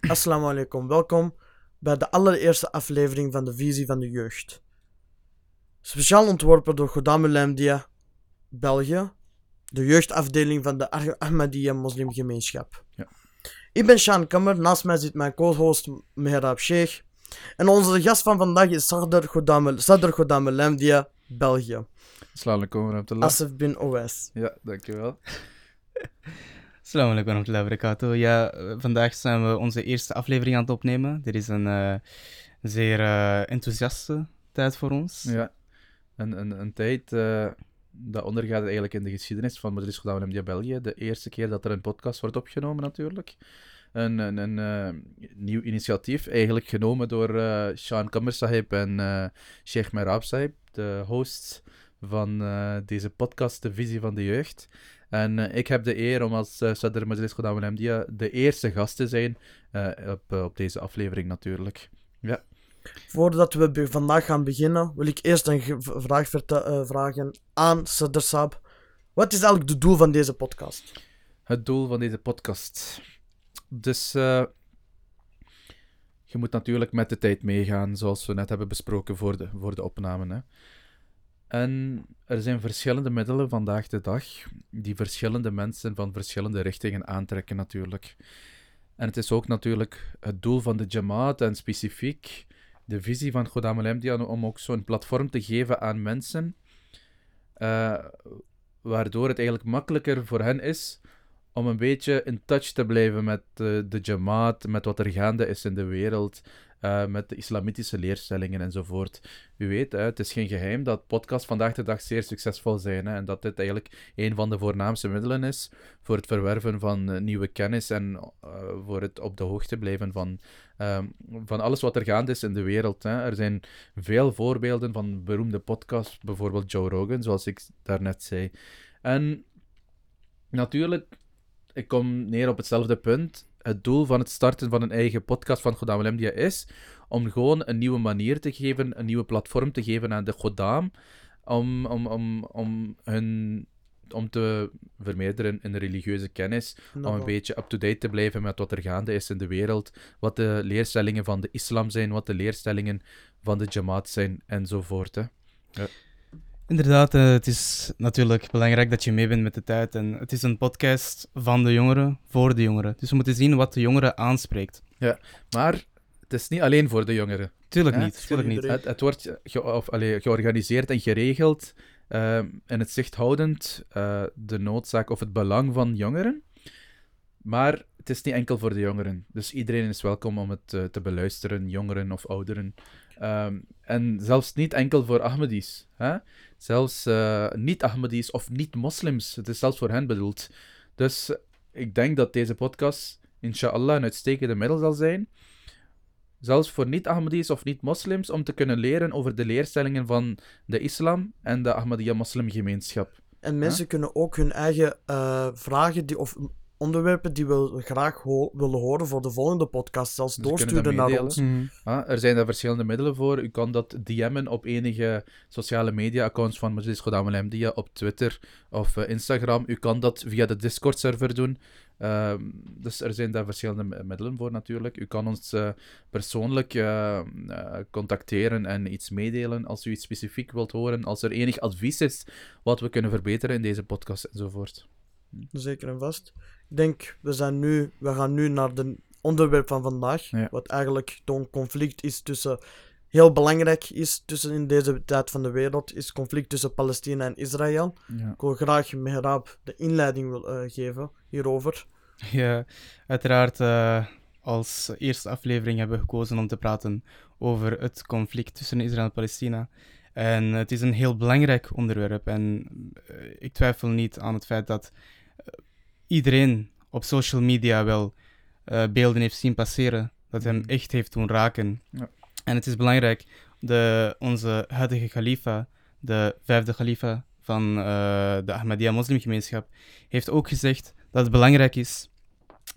Assalamu alaikum. Welkom bij de allereerste aflevering van de Visie van de Jeugd. Speciaal ontworpen door Godam Lamdia, België, de jeugdafdeling van de Ahmadiyya moslimgemeenschap. Ja. Ik ben Sean Kammer, naast mij zit mijn co-host Mehrab Sheikh. En onze gast van vandaag is Sadr Godam, Sadr Godam Lamdia, België. Assalamu alaikum. Asif bin Owais. Ja, dankjewel. Assalamu alaikum warahmatullahi wabarakatuh. Ja, eh, vandaag zijn we onze eerste aflevering aan het opnemen. Dit is een eh, zeer eh, enthousiaste tijd voor ons. Ja. Een, een, een tijd eh, dat ondergaat eigenlijk in de geschiedenis van Majlis Gedaan MDA België. De eerste keer dat er een podcast wordt opgenomen natuurlijk. Een, een, een nieuw initiatief, eigenlijk genomen door Sean Kammer en Sheikh Merab Sahib, de hosts van deze podcast, De Visie van de Jeugd. En eh, ik heb de eer om als uh, Sadr Majlis de eerste gast te zijn eh, op, eh, op deze aflevering natuurlijk. Voordat we vandaag gaan beginnen, wil ik eerst een vraag vragen aan Sadr Saab. Wat is eigenlijk het doel van deze podcast? het doel van deze podcast. Dus je moet natuurlijk met de tijd meegaan, zoals we net hebben besproken voor de, voor de opname. Hè. En er zijn verschillende middelen vandaag de dag die verschillende mensen van verschillende richtingen aantrekken natuurlijk. En het is ook natuurlijk het doel van de Jamaat en specifiek de visie van Godam Lemdia om ook zo'n platform te geven aan mensen, eh, waardoor het eigenlijk makkelijker voor hen is om een beetje in touch te blijven met eh, de Jamaat, met wat er gaande is in de wereld, eh, met de islamitische leerstellingen enzovoort. U weet, hè, het is geen geheim dat podcasts vandaag de dag zeer succesvol zijn hè, en dat dit eigenlijk een van de voornaamste middelen is voor het verwerven van eh, nieuwe kennis en eh, voor het op de hoogte blijven van, van alles wat er gaande is in de wereld. Hè. Er zijn veel voorbeelden van beroemde podcasts, bijvoorbeeld Joe Rogan, zoals ik daarnet zei. En natuurlijk, ik kom neer op hetzelfde punt. Het doel van het starten van een eigen podcast van Godam Lemdia is om gewoon een nieuwe manier te geven, een nieuwe platform te geven aan de Godam, om, om, om, om hun om te vermeerderen in de religieuze kennis, om een beetje up-to-date te blijven met wat er gaande is in de wereld, wat de leerstellingen van de islam zijn, wat de leerstellingen van de jamaat zijn, enzovoort. Hè. Inderdaad, eh, het is natuurlijk belangrijk dat je mee bent met de tijd. En het is een podcast van de jongeren, voor de jongeren. Dus we moeten zien wat de jongeren aanspreekt. Maar het is niet alleen voor de jongeren. Tuurlijk Ja, niet, tuurlijk niet. Het, het wordt ge- of, allee, georganiseerd en geregeld ehm, in het zicht houdend eh, de noodzaak of het belang van jongeren. Maar het is niet enkel voor de jongeren. Dus iedereen is welkom om het eh, te beluisteren, jongeren of ouderen. Ehm, en zelfs niet enkel voor Ahmadis. Hè? Zelfs eh, niet-Ahmadis of niet-moslims. Het is zelfs voor hen bedoeld. Dus eh, ik denk dat deze podcast, inshallah, een uitstekende middel zal zijn zelfs voor niet-Ahmadis of niet-moslims, om te kunnen leren over de leerstellingen van de islam en de Ahmadiyya-moslimgemeenschap. En mensen kunnen ook hun eigen eh, vragen die, of onderwerpen die we graag ho- willen horen voor de volgende podcast zelfs Dus doorsturen naar ons. Mhm. Ah, er zijn daar verschillende middelen voor. U kan dat DM'en op enige sociale media-accounts van Majlis Godam Ahmadiyya op Twitter of eh, Instagram. U kan dat via de Discord-server doen. Ehm, dus er zijn daar verschillende mi- middelen voor natuurlijk. U kan ons eh, persoonlijk eh, contacteren en iets meedelen als u iets specifiek wilt horen. Als er enig advies is wat we kunnen verbeteren in deze podcast enzovoort. Zeker en vast. Ik denk, we, zijn nu, we gaan nu naar het onderwerp van vandaag. Ja. Wat eigenlijk een conflict is tussen. Heel belangrijk is tussen in deze tijd van de wereld. Is conflict tussen Palestina en Israël. Ja. Ik wil graag Mehrab de inleiding wil, eh, geven hierover. Ja, uiteraard eh, als eerste aflevering hebben we gekozen om te praten over het conflict tussen Israël en Palestina. En het is een heel belangrijk onderwerp. En eh, ik twijfel niet aan het feit dat iedereen op social media wel eh, beelden heeft zien passeren. Dat hem Mhm. echt heeft doen raken. Ja. En het is belangrijk, de, onze huidige khalifa, de vijfde khalifa van eh, de Ahmadiyya moslimgemeenschap, heeft ook gezegd dat het belangrijk is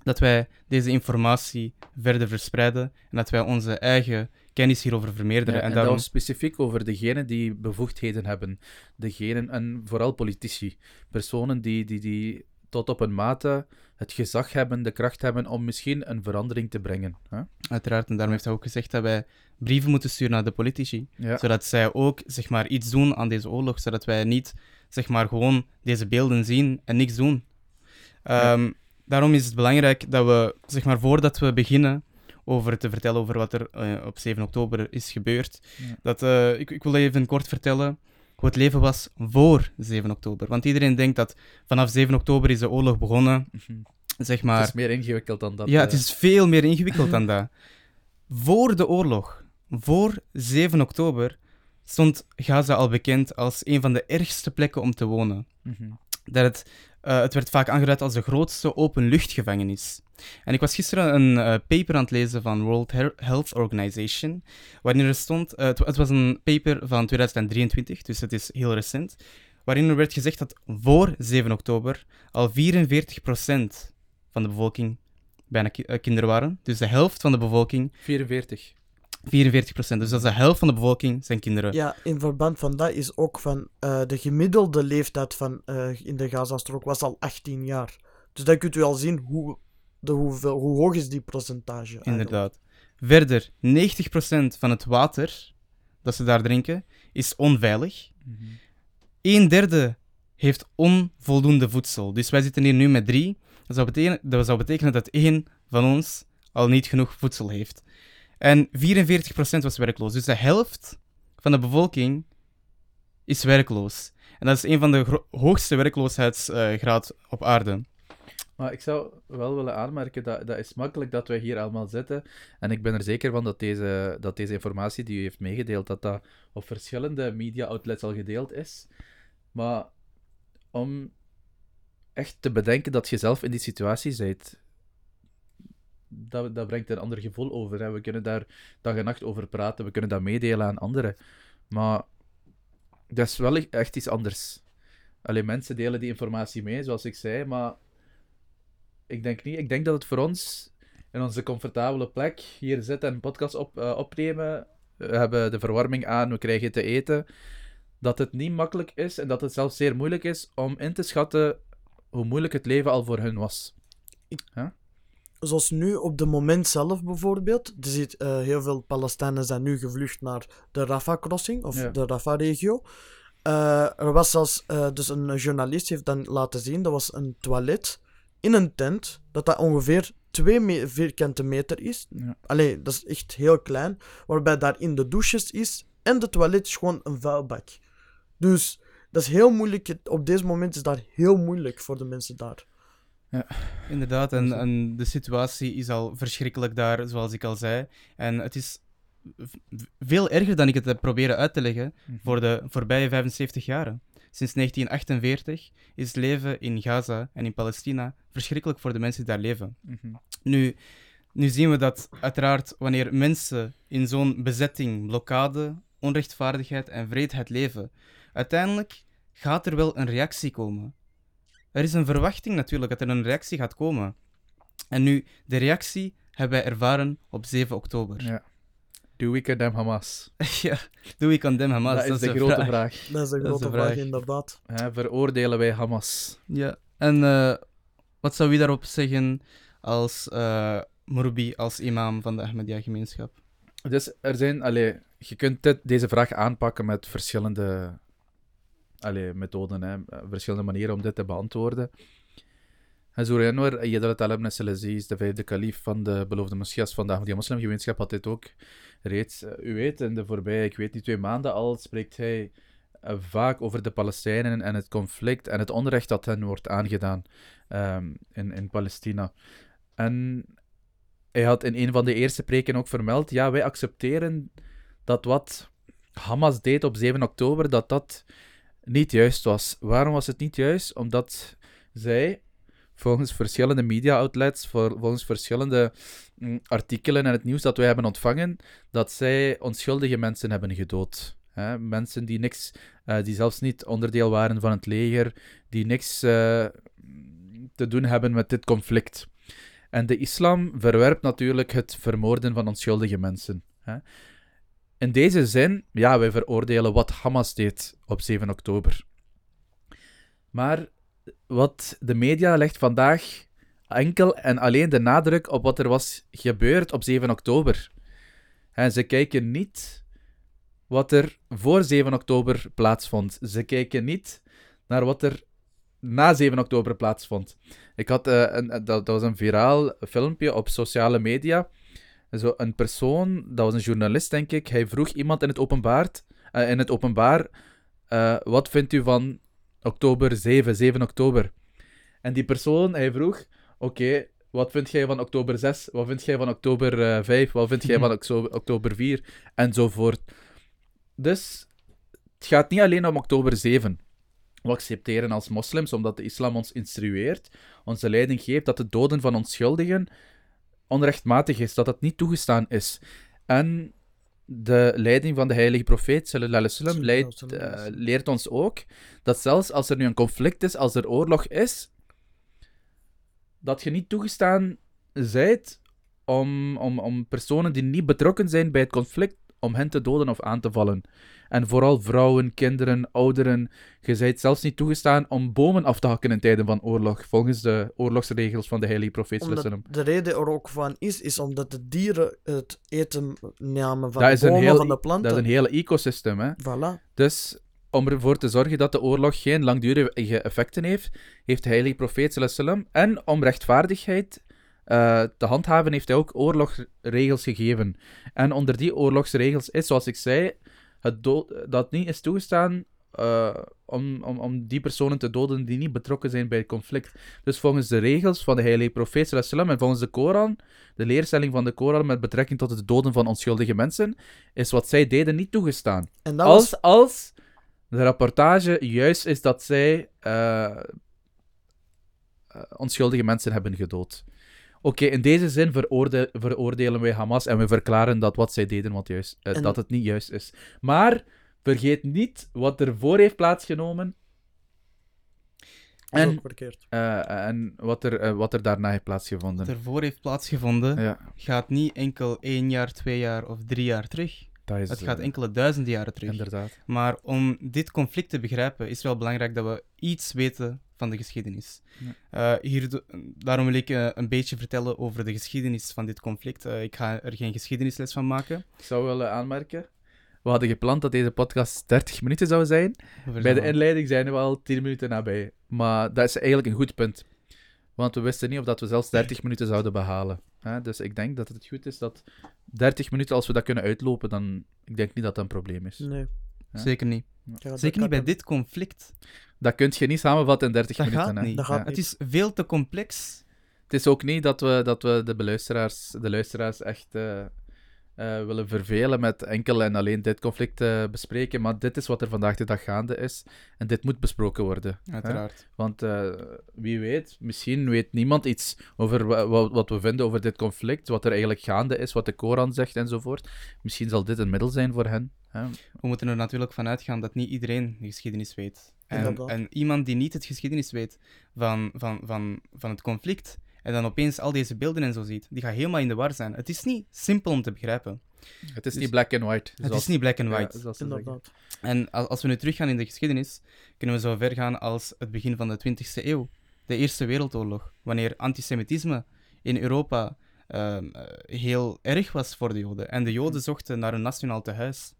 dat wij deze informatie verder verspreiden en dat wij onze eigen kennis hierover vermeerderen. Ja, en en daarom... specifiek over degenen die bevoegdheden hebben. Degenen, en vooral politici. Personen die, die, die tot op een mate het gezag hebben, de kracht hebben om misschien een verandering te brengen. Hè? Uiteraard, en daarom heeft hij ook gezegd dat wij brieven moeten sturen naar de politici. Ja. Zodat zij ook zeg maar, iets doen aan deze oorlog. Zodat wij niet zeg maar, gewoon deze beelden zien en niks doen. Ehm, Daarom is het belangrijk dat we, zeg maar, voordat we beginnen over te vertellen over wat er eh, op 7 oktober is gebeurd, Ja. dat, eh, ik, ik wil even kort vertellen hoe het leven was voor 7 oktober. Want iedereen denkt dat vanaf 7 oktober is de oorlog begonnen, Mhm. zeg Het maar... is meer ingewikkeld dan dat. Ja, het eh. is veel meer ingewikkeld dan dat. Voor de oorlog, voor 7 oktober, stond Gaza al bekend als een van de ergste plekken om te wonen. Mhm. Dat het, eh, het werd vaak aangeduid als de grootste openluchtgevangenis. En ik was gisteren een eh, paper aan het lezen van World Health Organization, waarin er stond, eh, het, wa- het was een paper van 2023, dus het is heel recent, waarin er werd gezegd dat voor 7 oktober al 44% van de bevolking bijna ki- kinderen waren. Dus de helft van de bevolking, 44. 44%. Dus dat is de helft van de bevolking zijn kinderen. Ja, in verband van dat is ook van eh, de gemiddelde leeftijd van, eh, in de Gazastrook was al 18 jaar. Dus dan kunt u al zien hoe, de, hoeveel, hoe hoog is die percentage. eigenlijk. Inderdaad. Verder, 90% van het water dat ze daar drinken is onveilig. Mhm. Een derde heeft onvoldoende voedsel. Dus wij zitten hier nu met drie. Dat zou betekenen dat, zou betekenen dat één van ons al niet genoeg voedsel heeft. En 44% was werkloos. Dus de helft van de bevolking is werkloos. En dat is een van de hoogste werkloosheidsgraad op aarde. Maar ik zou wel willen aanmerken dat dat is makkelijk dat wij hier allemaal zitten. En ik ben er zeker van dat deze, dat deze informatie die u heeft meegedeeld, dat dat op verschillende media-outlets al gedeeld is. Maar om echt te bedenken dat je zelf in die situatie bent, dat, dat brengt een ander gevoel over. Hè. We kunnen daar dag en nacht over praten, we kunnen dat meedelen aan anderen. Maar dat is wel echt iets anders. Alleen mensen delen die informatie mee, zoals ik zei, maar ik denk niet. Ik denk dat het voor ons in onze comfortabele plek hier zitten en een podcast op, eh, opnemen. We hebben de verwarming aan, we krijgen te eten. Dat het niet makkelijk is en dat het zelfs zeer moeilijk is om in te schatten hoe moeilijk het leven al voor hun was. Zoals nu op het moment zelf bijvoorbeeld. Je ziet eh, heel veel Palestijnen zijn nu gevlucht naar de Rafah-crossing of Ja. de Rafah-regio. Eh, er was zelfs, eh, dus een journalist heeft dan laten zien, dat was een toilet in een tent, dat dat ongeveer 2 me- vierkante meter is. Ja. Allee, dat is echt heel klein, waarbij daarin de douches is en de toilet is gewoon een vuilbak. Dus dat is heel moeilijk, op deze moment is dat heel moeilijk voor de mensen daar. Inderdaad, en, en de situatie is al verschrikkelijk daar, zoals ik al zei. En het is veel erger dan ik het heb proberen uit te leggen voor de voorbije 75 jaren. Sinds 1948 is het leven in Gaza en in Palestina verschrikkelijk voor de mensen die daar leven. Mhm. Nu, nu zien we dat uiteraard wanneer mensen in zo'n bezetting, blokkade, onrechtvaardigheid en vreedheid leven, uiteindelijk gaat er wel een reactie komen. Er is een verwachting natuurlijk dat er een reactie gaat komen. En nu, de reactie hebben wij ervaren op 7 oktober. Ja. Do we condemn Hamas? Ja, doe ik condemn Hamas? dat is de grote vraag. Dat is is grote de vraag, vraag. inderdaad. Hè, veroordelen wij Hamas? Ja, en eh, wat zou u daarop zeggen als uh, Murubi, als imam van de Ahmadiyya-gemeenschap? Dus er zijn, allee, je kunt dit, deze vraag aanpakken met verschillende allee, methoden, hè, verschillende manieren om dit te beantwoorden. Hazur Anwar, Yadrat al-Ibn Salaziz, de vijfde kalif van de beloofde messias van de Ahmadiyya moslimgemeenschap, had dit ook reeds. Uh, u weet, in de voorbije, ik weet niet, twee maanden al, spreekt hij uh, vaak over de Palestijnen en het conflict en het onrecht dat hen wordt aangedaan um, in, in Palestina. En hij had in een van de eerste preken ook vermeld, ja, wij accepteren dat wat Hamas deed op 7 oktober, dat dat niet juist was. Waarom was het niet juist? Omdat zij, volgens verschillende media-outlets, volgens verschillende mm, artikelen en het nieuws dat wij hebben ontvangen, dat zij onschuldige mensen hebben gedood. Mensen die niks, uh, die zelfs niet onderdeel waren van het leger, die niks uh, te doen hebben met dit conflict. En de islam verwerpt natuurlijk het vermoorden van onschuldige mensen. In deze zin, ja, wij veroordelen wat Hamas deed op 7 oktober. Maar wat de media legt vandaag enkel en alleen de nadruk op wat er was gebeurd op 7 oktober. En ze kijken niet wat er voor 7 oktober plaatsvond. Ze kijken niet naar wat er na 7 oktober plaatsvond. Ik had eh, een, dat, dat was een viraal filmpje op sociale media. Zo een persoon, dat was een journalist denk ik, hij vroeg iemand in het openbaar, eh, in het openbaar eh, wat vindt u van oktober 7, 7 oktober? En die persoon, hij vroeg, oké, wat vind jij van oktober 6? Wat vind jij van oktober eh 5? Wat vind jij van okto- oktober 4? Enzovoort. Dus het gaat niet alleen om oktober 7. We accepteren als moslims, omdat de islam ons instrueert, onze leiding geeft, dat het doden van onschuldigen onrechtmatig is, dat dat niet toegestaan is. En de leiding van de heilige profeet, sallallahu alaihi eh, leert ons ook dat zelfs als er nu een conflict is, als er oorlog is, dat je niet toegestaan zijt om, om, om personen die niet betrokken zijn bij het conflict, om hen te doden of aan te vallen. En vooral vrouwen, kinderen, ouderen. Je zijt zelfs niet toegestaan om bomen af te hakken in tijden van oorlog, volgens de oorlogsregels van de heilige profeet. de reden er ook van is, is omdat de dieren het eten namen van Dat de bomen, heel- van de planten. Dat is een hele ecosysteem, hè. Voilà. Dus om ervoor te zorgen dat de oorlog geen langdurige effecten heeft, heeft de heilige profeet en om rechtvaardigheid eh, te handhaven, heeft hij ook oorlogsregels gegeven. En onder die oorlogsregels is, zoals ik zei, het dood, dat niet is toegestaan eh, om, om, om die personen te doden die niet betrokken zijn bij het conflict. Dus volgens de regels van de heilige profeet wasallam en volgens de Koran, de leerstelling van de Koran met betrekking tot het doden van onschuldige mensen, is wat zij deden niet toegestaan En dat was... als, als de rapportage juist is dat zij eh, onschuldige mensen hebben gedood. Oké, in deze zin veroorde- veroordelen wij Hamas en we verklaren dat wat zij deden wat juist, eh, En- dat het niet juist is. Maar vergeet niet wat er voor heeft plaatsgenomen en, eh, en wat, er, eh, wat er daarna heeft Wat plaatsgevonden. ervoor heeft plaatsgevonden, Ja, gaat niet enkel één jaar, twee jaar of drie jaar terug. dat is Het gaat enkele duizenden jaren terug. inderdaad. Maar om dit conflict te begrijpen, is het wel belangrijk dat we iets weten van de geschiedenis. Eh, hier daarom wil ik eh, een beetje vertellen over de geschiedenis van dit conflict. Eh, ik ga er geen geschiedenisles van maken. Ik zou willen aanmerken. We hadden gepland dat deze podcast 30 minuten zou zijn. Bij de inleiding zijn we al 10 minuten nabij. Maar dat is eigenlijk een goed punt. Want we wisten niet of dat we zelfs 30 minuten zouden behalen. Hè? Dus ik denk dat het goed is dat 30 minuten, als we dat kunnen uitlopen, dan ik denk niet dat dat een probleem is. Nee. Ja. Zeker niet. Ja, Zeker niet bij dit conflict. Dat kun je niet samenvatten in 30 Dat minuten. gaat hè. niet. Dat gaat Ja. Het is veel te complex. Het is ook niet dat we, dat we de, beluisteraars, de luisteraars echt eh, eh, willen vervelen met enkel en alleen dit conflict eh, bespreken. Maar dit is wat er vandaag de dag gaande is. En dit moet besproken worden. hè. Uiteraard. Want eh, wie weet, misschien weet niemand iets over wa- wa- wat we vinden over dit conflict, wat er eigenlijk gaande is, wat de Koran zegt enzovoort. Misschien zal dit een middel zijn voor hen. Hè? We moeten er natuurlijk van uitgaan dat niet iedereen de geschiedenis weet. En, en iemand die niet het geschiedenis weet van, van, van, van het conflict en dan opeens al deze beelden en zo ziet, die gaat helemaal in de war zijn. Het is niet simpel om te begrijpen. Het is Dus- niet black and white. Het is niet black and white. Ja. Inderdaad. En als, als we nu teruggaan in de geschiedenis, kunnen we zo ver gaan als het begin van de 20e eeuw, de Eerste Wereldoorlog, wanneer antisemitisme in Europa ehm, eh, heel erg was voor de Joden. En de Joden zochten naar een nationaal tehuis.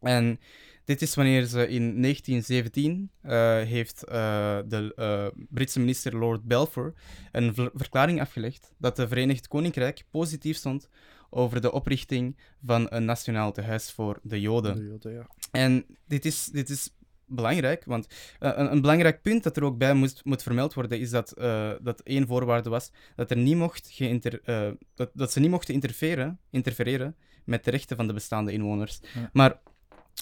En dit is wanneer ze in 1917 eh, heeft eh, de eh, Britse minister Lord Balfour een ver- verklaring afgelegd dat het Verenigd Koninkrijk positief stond over de oprichting van een nationaal tehuis voor de Joden. De Joden, ja. En dit is, dit is belangrijk, want een, een belangrijk punt dat er ook bij moest, moet vermeld worden, is dat, dat één voorwaarde was dat, er niet mocht dat, dat ze niet mochten interfereren, interfereren met de rechten van de bestaande inwoners. Ja. Maar,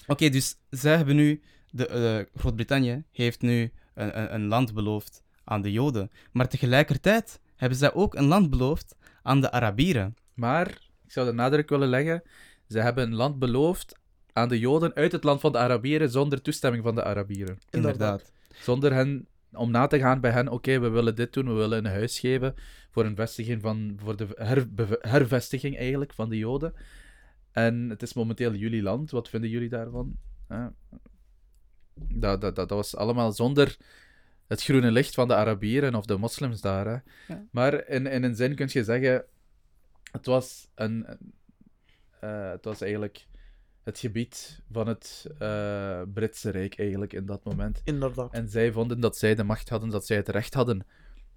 oké, dus zij hebben nu, de, eh, Groot-Brittannië heeft nu een, een, een land beloofd aan de Joden, maar tegelijkertijd hebben zij ook een land beloofd aan de Arabieren. Maar, ik zou de nadruk willen leggen, ze hebben een land beloofd aan de Joden uit het land van de Arabieren zonder toestemming van de Arabieren. Inderdaad. Zonder hen, om na te gaan bij hen, oké, we willen dit doen, we willen een huis geven voor een vestiging van, voor de hervestiging eigenlijk van de Joden. En het is momenteel jullie land, wat vinden jullie daarvan? Dat, dat, dat, dat was allemaal zonder het groene licht van de Arabieren of de moslims daar. Hè. Ja. Maar in, in een zin kun je zeggen, het was, een, een- eh, het was eigenlijk het gebied van het eh, Britse Rijk eigenlijk in dat moment. Inderdaad. En zij vonden dat zij de macht hadden, dat zij het recht hadden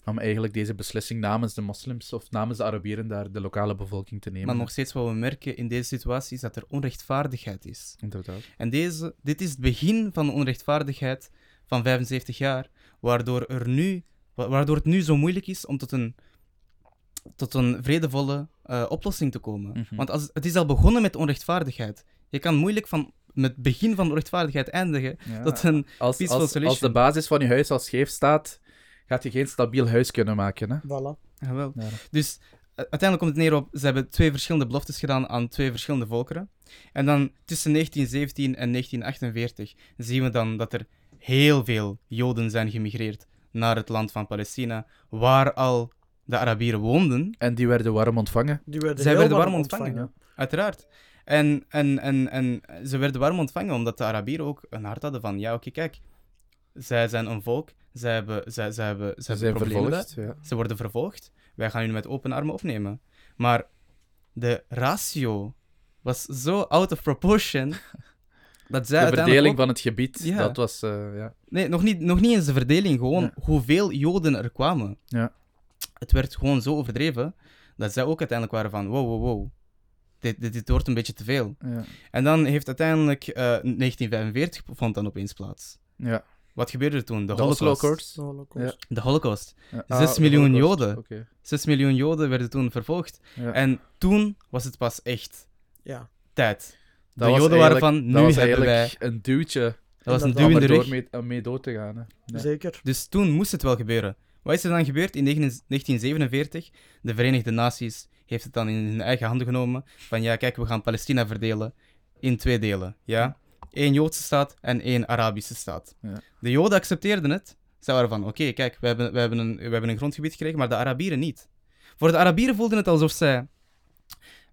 om eigenlijk deze beslissing namens de moslims of namens de Arabieren daar de lokale bevolking te nemen. Maar nog steeds wat we merken in deze situatie is dat er onrechtvaardigheid is. Inderdaad. En deze, dit is het begin van de onrechtvaardigheid van 75 jaar, waardoor, er nu, wa- waardoor het nu zo moeilijk is om tot een, tot een vredevolle eh, oplossing te komen. Mhm. Want als, het is al begonnen met onrechtvaardigheid. Je kan moeilijk van met het begin van de onrechtvaardigheid eindigen Ja. tot een als, peaceful als, als solution. de basis van je huis al scheef staat, gaat je geen stabiel huis kunnen maken. Hè? Voilà. Jawel. Ja. Dus eh, uiteindelijk komt het neer op, ze hebben twee verschillende beloftes gedaan aan twee verschillende volkeren. En dan tussen 1917 en 1948 zien we dan dat er heel veel Joden zijn gemigreerd naar het land van Palestina, waar al de Arabieren woonden, En die werden warm ontvangen. Die werden Zij werden warm warm ontvangen, ontvangen. uiteraard. En, en, en, en ze werden warm ontvangen omdat de Arabieren ook een hart hadden van, ja oké, kijk, zij zijn een volk, zij hebben, zij, zij hebben, zij Ze hebben problemen. Ja. Ze worden vervolgd. Wij gaan jullie met open armen opnemen. Maar de ratio was zo out of proportion dat zij De verdeling ook- van het gebied, Ja. dat was... eh, ja. Nee, nog niet, nog niet eens de verdeling, gewoon Ja. hoeveel Joden er kwamen. Ja. Het werd gewoon zo overdreven dat zij ook uiteindelijk waren van wow, wow, wow. Dit, dit, dit wordt een beetje te veel. Ja. En dan heeft uiteindelijk eh, 1945 vond dan opeens plaats. Ja. Wat gebeurde er toen? De, Holocaust. De Holocaust. De Holocaust. Ja. Zes Ah, de miljoen Holocaust. Joden. Oké. 6 miljoen Joden werden toen vervolgd. Ja. En toen was het pas echt Ja. tijd. Dat de Joden waren van, dat nu was hebben wij... eigenlijk een duwtje Dat was een duw om in de rug. mee, om mee dood te gaan. Hè. Zeker. Dus toen moest het wel gebeuren. Wat is er dan gebeurd in 19 1947? De Verenigde Naties heeft het dan in hun eigen handen genomen. Van ja, kijk, we gaan Palestina verdelen in twee delen. Ja? Eén Joodse staat en één Arabische staat. Ja. De Joden accepteerden het. Zij waren van, oké, kijk, we hebben, we, hebben een, we hebben een grondgebied gekregen, maar de Arabieren niet. Voor de Arabieren voelden het alsof zij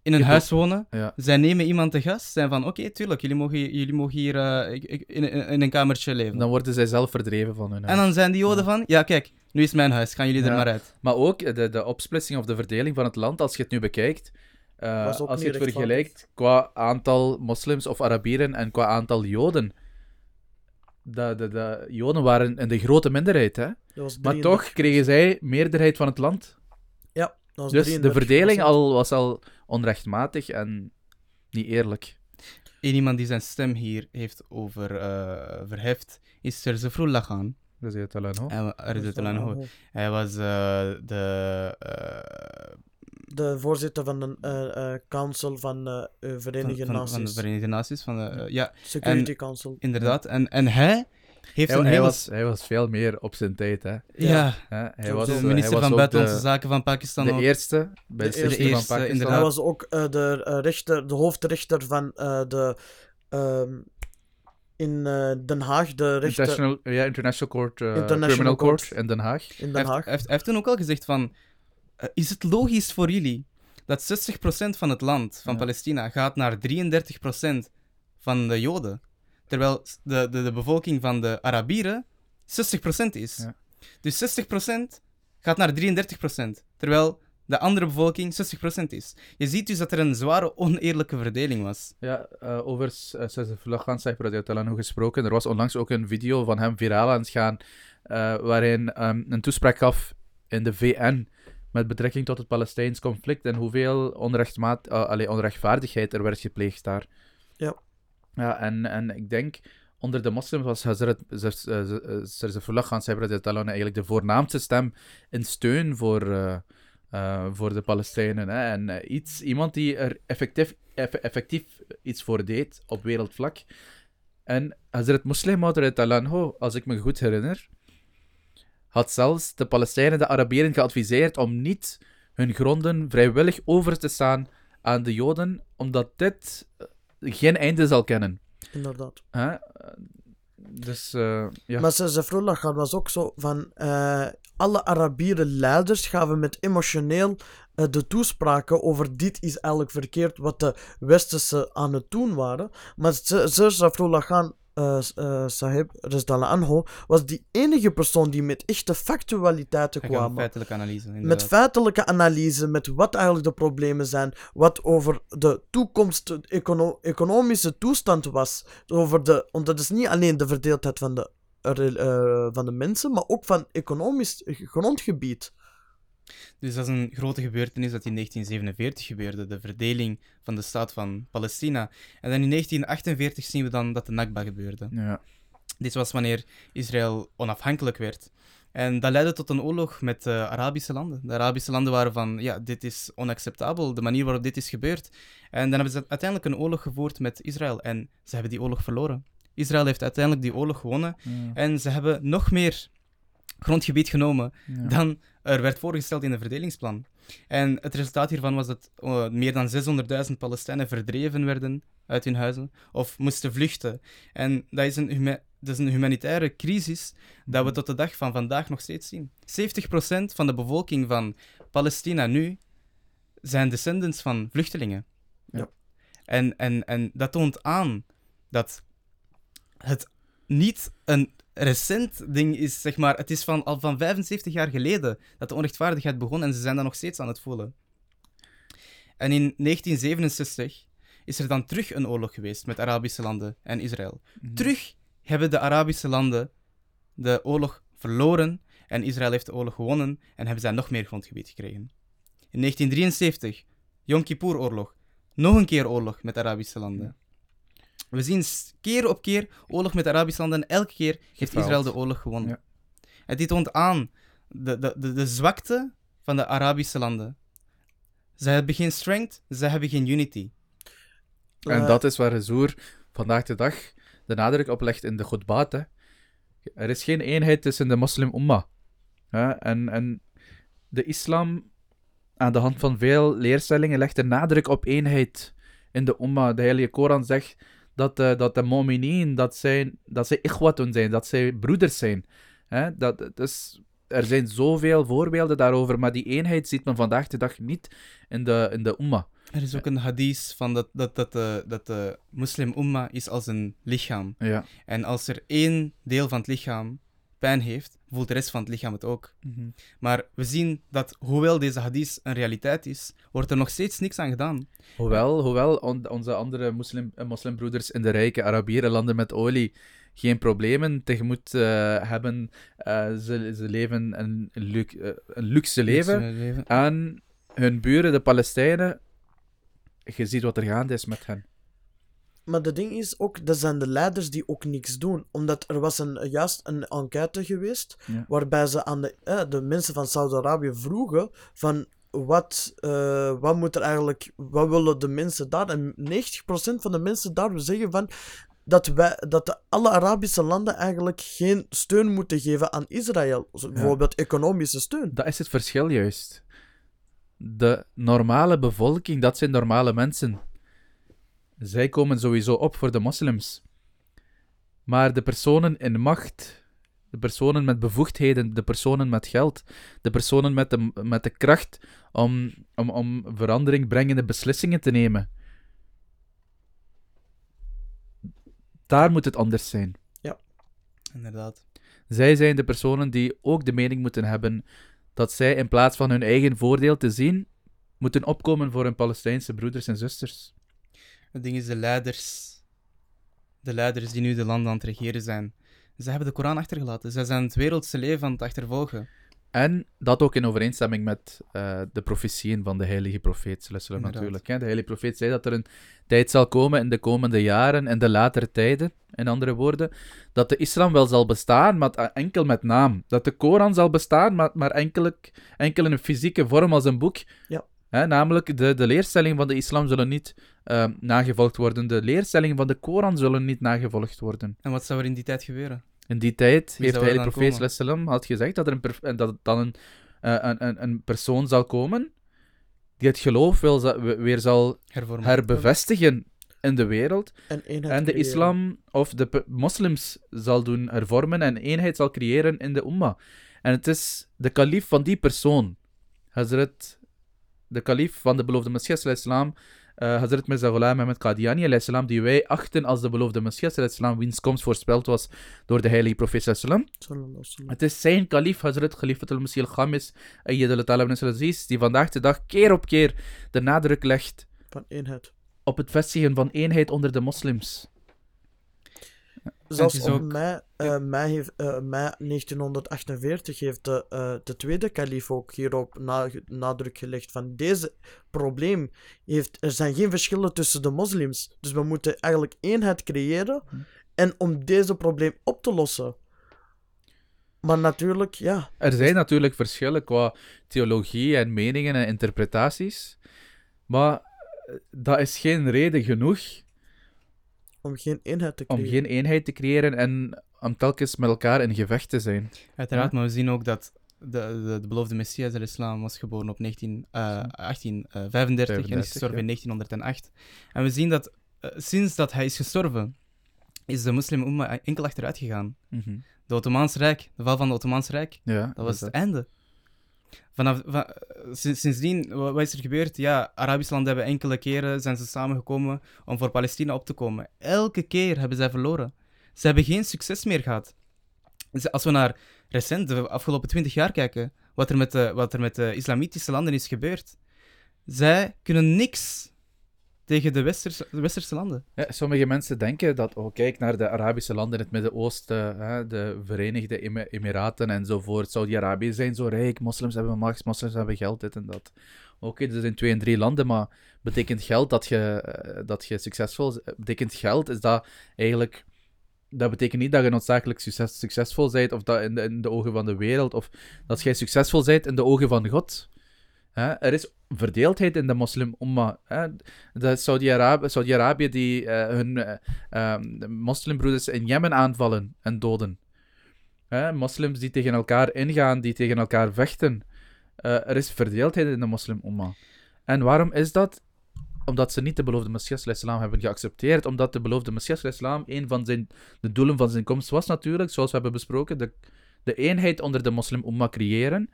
in een huis wonen. Ja. Zij nemen iemand te gast. Zijn van, oké, tuurlijk, jullie mogen, hier- jullie mogen hier eh, in, in, een kamertje leven. Dan worden zij zelf verdreven van hun En huis. dan zijn die Joden van, ja kijk, nu is mijn huis, gaan jullie er Ja. maar uit. Maar ook de, de opsplitsing of de verdeling van het land, als je het nu bekijkt, eh, als je het vergelijkt qua aantal moslims of Arabieren en qua aantal Joden. De, de, de Joden waren in de grote minderheid, hè? Maar 33%. toch kregen zij meerderheid van het land. Ja, dat was Dus de 33%. verdeling al, was al onrechtmatig en niet eerlijk. Iemand die zijn stem hier heeft over eh, verheft, is Serze Froullah Khan. Dat is het al aan, hoor. Hij wa- Dat is Ridwan wel- Anhu. Hij was eh, de... De voorzitter van de eh, eh, Council van de eh, van, Verenigde van, Naties. van de Verenigde Naties. Van de, ja, Security en- Council. inderdaad. En, en hij heeft Hij, een hij was, hij was veel meer op zijn tijd, hè? ja, Hè, Hij De was, de minister was van Buitenlandse de, Zaken van Pakistan de ook. eerste bij de De eerste, stichting van eerste, Pakistan. inderdaad. Hij was ook eh, de, rechter, de hoofdrechter van eh, de. ehm, in Den Haag, de rechter International, ja, International Court, International Criminal Court. Court. in Den Haag. in Hij Den heeft, Haag. hij heeft, hij heeft toen ook al gezegd van... eh, is het logisch voor jullie dat 60% van het land, van Ja. Palestina, gaat naar 33% van de Joden? Terwijl de, de, de bevolking van de Arabieren 60% is. Ja. Dus 60% gaat naar 33%. Terwijl de andere bevolking 60% is. Je ziet dus dat er een zware oneerlijke verdeling was. Ja, eh, over uh, Saifullah Khan Saifullah gesproken. Er was onlangs ook een video van hem viraal aan het gaan, eh, waarin ehm, een toespraak gaf in de VN met betrekking tot het Palestijns conflict en hoeveel onrechtmaat, allee, onrechtvaardigheid er werd gepleegd daar. Ja. Ja, en, en ik denk onder de moslims was Hazrat Saifullah Khan Saifullah eigenlijk de voornaamste stem in steun voor, eh, eh, voor de Palestijnen. Hè. En iets, iemand die er effectief, eff- effectief iets voor deed op wereldvlak. En Hazrat Muslim Maud Anhu, als ik me goed herinner, had zelfs de Palestijnen, de Arabieren, geadviseerd om niet hun gronden vrijwillig over te staan aan de Joden, omdat dit eh, geen einde zal kennen. Inderdaad. Hè? Dus, eh, ja. Maar Zefrullah Khan was ook zo van. eh, alle Arabieren leiders gaven met emotioneel eh, de toespraken over dit is eigenlijk verkeerd wat de westerse aan het doen waren. Maar Zefrullah Khan s- eh, Sahib Anho, was die enige persoon die met echte factualiteiten kwam. feitelijke analyse. Met feitelijke analyse, met wat eigenlijk de problemen zijn, wat over de toekomst, de econo- economische toestand was. Over de, want dat is niet alleen de verdeeldheid van de, eh, van de mensen, maar ook van economisch grondgebied. Dus dat is een grote gebeurtenis dat in 1947 gebeurde, de verdeling van de staat van Palestina. En dan in 1948 zien we dan dat de Nakba gebeurde. Ja. Dit was wanneer Israël onafhankelijk werd. En dat leidde tot een oorlog met de Arabische landen. De Arabische landen waren van, ja, dit is onacceptabel, de manier waarop dit is gebeurd. En dan hebben ze uiteindelijk een oorlog gevoerd met Israël. En ze hebben die oorlog verloren. Israël heeft uiteindelijk die oorlog gewonnen. Ja. En ze hebben nog meer grondgebied genomen Ja. dan er werd voorgesteld in het verdelingsplan. En het resultaat hiervan was dat eh, meer dan 600.000 Palestijnen verdreven werden uit hun huizen of moesten vluchten. En dat is een, huma- dat is een humanitaire crisis dat we tot de dag van vandaag nog steeds zien. 70% van de bevolking van Palestina nu zijn descendants van vluchtelingen. Ja. En, en, en dat toont aan dat het niet een recent ding is, zeg maar. Het is van, al van 75 jaar geleden dat de onrechtvaardigheid begon en ze zijn dat nog steeds aan het voelen. En in 1967 is er dan terug een oorlog geweest met Arabische landen en Israël. Mhm. Terug hebben de Arabische landen de oorlog verloren en Israël heeft de oorlog gewonnen en hebben zij nog meer grondgebied gekregen. In 1973, Yom Kippur-oorlog. Nog een keer oorlog met Arabische landen. We zien keer op keer oorlog met Arabische landen en elke keer heeft Gefaald. Israël de oorlog gewonnen. Ja. En dit toont aan de, de, de, de zwakte van de Arabische landen. Ze hebben geen strength, ze hebben geen unity. En dat is waar Zoer vandaag de dag de nadruk op legt in de Godbaat. Er is geen eenheid tussen de moslim-umma. En, en de islam, aan de hand van veel leerstellingen, legt de nadruk op eenheid in de umma. De Heilige Koran zegt dat, eh, dat de mu'mineen, dat, zijn, dat zij ikhwatun zijn, dat zij broeders zijn. Hè. Dat, dus, er zijn zoveel voorbeelden daarover, maar die eenheid ziet men vandaag de dag niet in de, in de umma. Er is ook een hadith van dat, dat, dat, de, dat de moslim-umma is als een lichaam. Ja. En als er één deel van het lichaam pijn heeft, voelt de rest van het lichaam het ook. Maar we zien dat, hoewel deze hadith een realiteit is, wordt er nog steeds niks aan gedaan. Hoewel, hoewel on- onze andere moslim, eh, moslimbroeders in de rijke Arabieren landen met olie geen problemen tegemoet eh, hebben, eh, ze, ze leven een, lu- een luxe leven. leven. En hun buren, de Palestijnen, je ziet wat er gaande is met hen. Maar de ding is ook, dat zijn de leiders die ook niks doen. Omdat er was een, juist een enquête geweest, Ja. waarbij ze aan de, eh, de mensen van Saudi-Arabië vroegen van wat, eh, wat moet er eigenlijk, wat willen de mensen daar? En 90% van de mensen daar zeggen van dat, wij, dat de, alle Arabische landen eigenlijk geen steun moeten geven aan Israël. Zo Bijvoorbeeld economische steun. Dat is het verschil juist. De normale bevolking, dat zijn normale mensen. Zij komen sowieso op voor de moslims. Maar de personen in macht, de personen met bevoegdheden, de personen met geld, de personen met de, met de kracht om, om, om verandering brengende beslissingen te nemen. Daar moet het anders zijn. Inderdaad. Zij zijn de personen die ook de mening moeten hebben dat zij in plaats van hun eigen voordeel te zien, moeten opkomen voor hun Palestijnse broeders en zusters. Het ding is, de leiders, de leiders die nu de landen aan het regeren zijn, ze hebben de Koran achtergelaten. Zij zijn het wereldse leven aan het achtervolgen. En dat ook in overeenstemming met eh, de profetieën van de heilige profeet, natuurlijk. Hè. De heilige profeet zei dat er een tijd zal komen in de komende jaren, in de latere tijden, in andere woorden, dat de islam wel zal bestaan, maar het- enkel met naam. Dat de Koran zal bestaan, maar, maar enkel, enkel in een fysieke vorm als een boek. Ja. Hè, namelijk, de, de leerstellingen van de islam zullen niet eh, nagevolgd worden. De leerstellingen van de Koran zullen niet nagevolgd worden. En wat zou er in die tijd gebeuren? In die tijd Wie heeft de heilige profeet sallam had gezegd dat er een, dat dan een, eh, een, een, een persoon zal komen die het geloof wil, weer zal Hervormen. herbevestigen in de wereld En, de creëren. islam of de moslims zal doen hervormen en eenheid zal creëren in de umma. En het is de kalif van die persoon, Hazrat, de kalif van de beloofde Messias, islam, eh Hazrat Mirza Ghulam Ahmad Qadiani, salam, die wij achten als de beloofde Messias, wiens komst voorspeld was door de heilige profeet wasallam. Het is zijn kalif, Hazrat Khalifatul Masih al-Khamis, al-Aziz, die vandaag de dag keer op keer de nadruk legt Van eenheid. op het vestigen van eenheid onder de moslims. Zelfs op ook- mei, eh, mei, heeft, eh, mei 1948 heeft de, eh, de tweede kalif ook hierop na- nadruk gelegd van deze probleem heeft, er zijn geen verschillen tussen de moslims. Dus we moeten eigenlijk eenheid creëren Hm. en om deze probleem op te lossen. Maar natuurlijk, ja, Er zijn natuurlijk verschillen qua theologie en meningen en interpretaties, maar eh, dat is geen reden genoeg om geen eenheid te om creëren. geen eenheid te creëren en om telkens met elkaar in gevecht te zijn. Uiteraard, maar we zien ook dat de, de, de beloofde Messias, de islam, was geboren op 19, eh, 1835 en 35, is gestorven ja. in 1908. En we zien dat eh, sinds dat hij is gestorven, is de moslim umma enkel achteruit gegaan. Mhm. De Ottomaans Rijk, de val van het Ottomaans Rijk, Ja, dat was dat. het einde. Vanaf, van, sinds, sindsdien, wa- wat is er gebeurd? Ja, Arabische landen hebben enkele keren zijn ze samengekomen om voor Palestina op te komen. Elke keer hebben zij verloren. Ze hebben geen succes meer gehad. Als we naar recent, de afgelopen twintig jaar kijken, wat er, met de, wat er met de islamitische landen is gebeurd. Zij kunnen niks tegen de westerse, westerse landen. Ja, sommige mensen denken dat, oh, kijk naar de Arabische landen in het Midden-Oosten, de Verenigde Emi- Emiraten enzovoort. Saudi-Arabië zijn zo rijk, moslims hebben macht, moslims hebben geld, dit en dat. Oké, er zijn twee en drie landen, maar betekent geld dat je, eh, dat je succesvol Betekent geld is dat eigenlijk. Dat betekent niet dat je noodzakelijk succes, succesvol bent, of dat in de, in de ogen van de wereld, of dat jij succesvol bent in de ogen van God. Er is verdeeldheid in de moslim umma. hè. De Saudi-Arabië Saudi die eh, hun eh, ehm, de moslimbroeders in Jemen aanvallen en doden. Hè, moslims die tegen elkaar ingaan, die tegen elkaar vechten. Eh, er is verdeeldheid in de moslim umma. En waarom is dat? Omdat ze niet de beloofde Messias islam hebben geaccepteerd. Omdat de beloofde Messias islam een van zijn, de doelen van zijn komst was natuurlijk, zoals we hebben besproken, de, de eenheid onder de moslim umma creëren.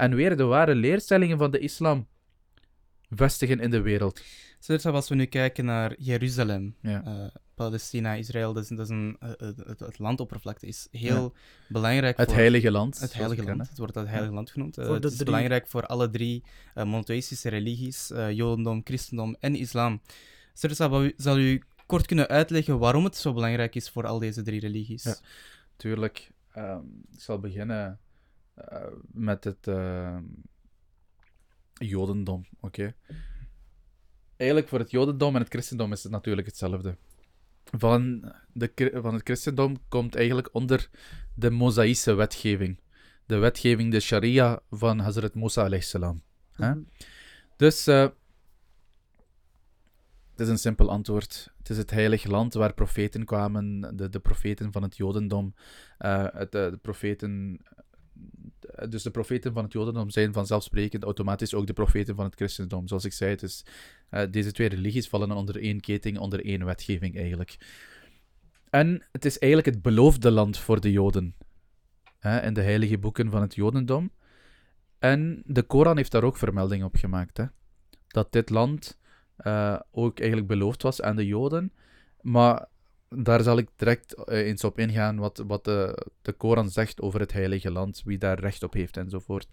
En weer de ware leerstellingen van de islam vestigen in de wereld. Zelfs als we nu kijken naar Jeruzalem, Ja. eh, Palestina, Israël, dat is, dat is een, eh, eh, het, het landoppervlakte is heel belangrijk Het voor heilige land. het heilige land. kennen. Het wordt het heilige land genoemd. Het is drie. belangrijk voor alle drie monotheïstische religies, eh, Jodendom, Christendom en Islam. Sersa, zal u- kort kunnen uitleggen waarom het zo belangrijk is voor al deze drie religies? Ja. Tuurlijk. ehm, ik zal beginnen eh, met het ehm, Jodendom. Oké. Eigenlijk voor het Jodendom en het Christendom is het natuurlijk hetzelfde. Van, de, van het Christendom komt eigenlijk onder de Mosaïsche wetgeving. De wetgeving, de Sharia van Hazrat Musa alayhi salam. Mhm. Dus eh, het is een simpel antwoord. Het is het heilige land waar profeten kwamen, de, de profeten van het Jodendom. Het, de profeten, dus de profeten van het Jodendom zijn vanzelfsprekend automatisch ook de profeten van het Christendom. Zoals ik zei, is, eh, deze twee religies vallen onder één keting, onder één wetgeving eigenlijk. En het is eigenlijk het beloofde land voor de Joden. In de heilige boeken van het Jodendom. En de Koran heeft daar ook vermelding op gemaakt. Hè? Dat dit land eh, ook eigenlijk beloofd was aan de Joden. Maar daar zal ik direct eh, eens op ingaan wat, wat de, de Koran zegt over het heilige land, wie daar recht op heeft enzovoort.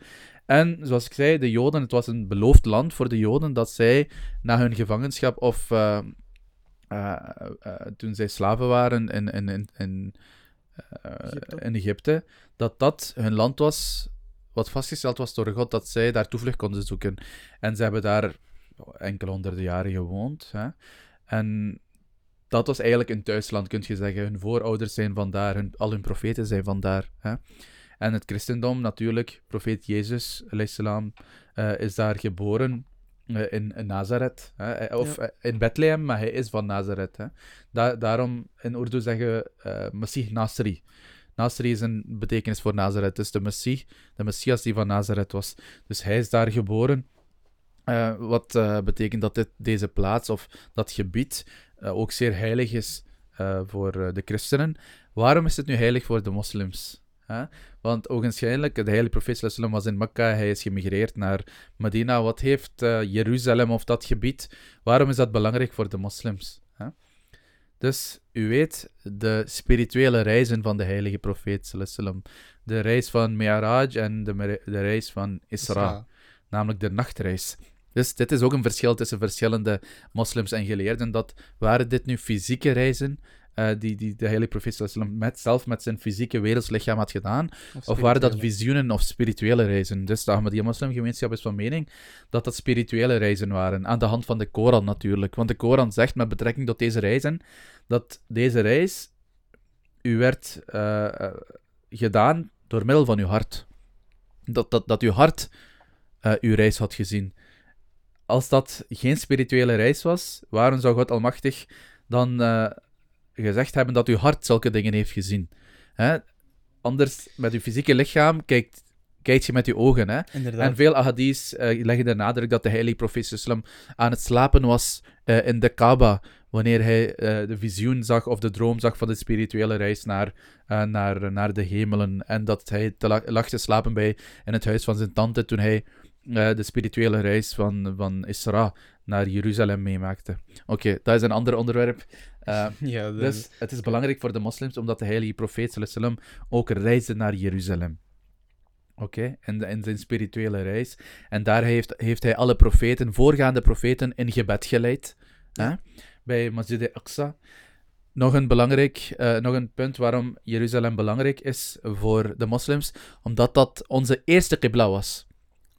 En zoals ik zei, de Joden, het was een beloofd land voor de Joden dat zij na hun gevangenschap of eh, eh, toen zij slaven waren in, in, in, in, Egypte. in Egypte, dat dat hun land was wat vastgesteld was door God, dat zij daar toevlucht konden zoeken. En ze hebben daar enkele honderden jaren gewoond. Hè? En dat was eigenlijk een thuisland, kun je zeggen. Hun voorouders zijn vandaar, hun, al hun profeten zijn vandaar. Hè? En het christendom, natuurlijk, profeet Jezus, salam, uh, is daar geboren uh, in, in Nazareth. Hè? Of Ja. uh, in Bethlehem, maar hij is van Nazareth. Hè? Da daarom in Urdu zeggen we uh, Masih Nasri. Nasri is een betekenis voor Nazareth. Dus de Messias, de Messias die van Nazareth was. Dus hij is daar geboren. Uh, wat uh, betekent dat dit, deze plaats of dat gebied ook zeer heilig is voor de christenen. Waarom is het nu heilig voor de moslims? Hè? Want ogenschijnlijk, de heilige profeet sallallahu was in Mekka, hij is gemigreerd naar Medina. Wat heeft eh, Jeruzalem of dat gebied, waarom is dat belangrijk voor de moslims? Dus u weet, de spirituele reizen van de heilige profeet sallallahu. De reis van Mi'raj en de, de reis van Isra namelijk de nachtreis. Dus dit is ook een verschil tussen verschillende moslims en geleerden. Dat waren dit nu fysieke reizen, eh, die, die de heilige profeet met, zelf met zijn fysieke wereldslichaam had gedaan, of waren dat visioenen of spirituele reizen? Dus de Ahmadiyya moslimgemeenschap is van mening dat dat spirituele reizen waren, aan de hand van de Koran natuurlijk. Want de Koran zegt met betrekking tot deze reizen, dat deze reis u werd eh, eh, gedaan door middel van uw hart. Dat, dat, dat uw hart uw reis had gezien. Als dat geen spirituele reis was, waarom zou God Almachtig dan eh, gezegd hebben dat uw hart zulke dingen heeft gezien? Hè? Anders, met uw fysieke lichaam, kijkt, kijkt je met je ogen. Hè? Inderdaad. En veel ahadis eh, leggen de nadruk dat de heilige profeet sallam aan het slapen was eh, in de Kaaba, wanneer hij de visioen zag of de droom zag van de spirituele reis naar, naar, naar de hemelen. En dat hij te la- lag te slapen bij, in het huis van zijn tante toen hij eh, de spirituele reis van, van Isra naar Jeruzalem meemaakte. Oké, dat is een ander onderwerp. Eh, ja, de- dus het is belangrijk voor de moslims omdat de heilige profeet ook reisde naar Jeruzalem. Oké, in zijn spirituele reis. En daar heeft, heeft hij alle profeten, voorgaande profeten, in gebed geleid. Hè? Bij Masjid al-Aqsa. Nog een belangrijk, eh, nog een punt waarom Jeruzalem belangrijk is voor de moslims, omdat dat onze eerste qibla was.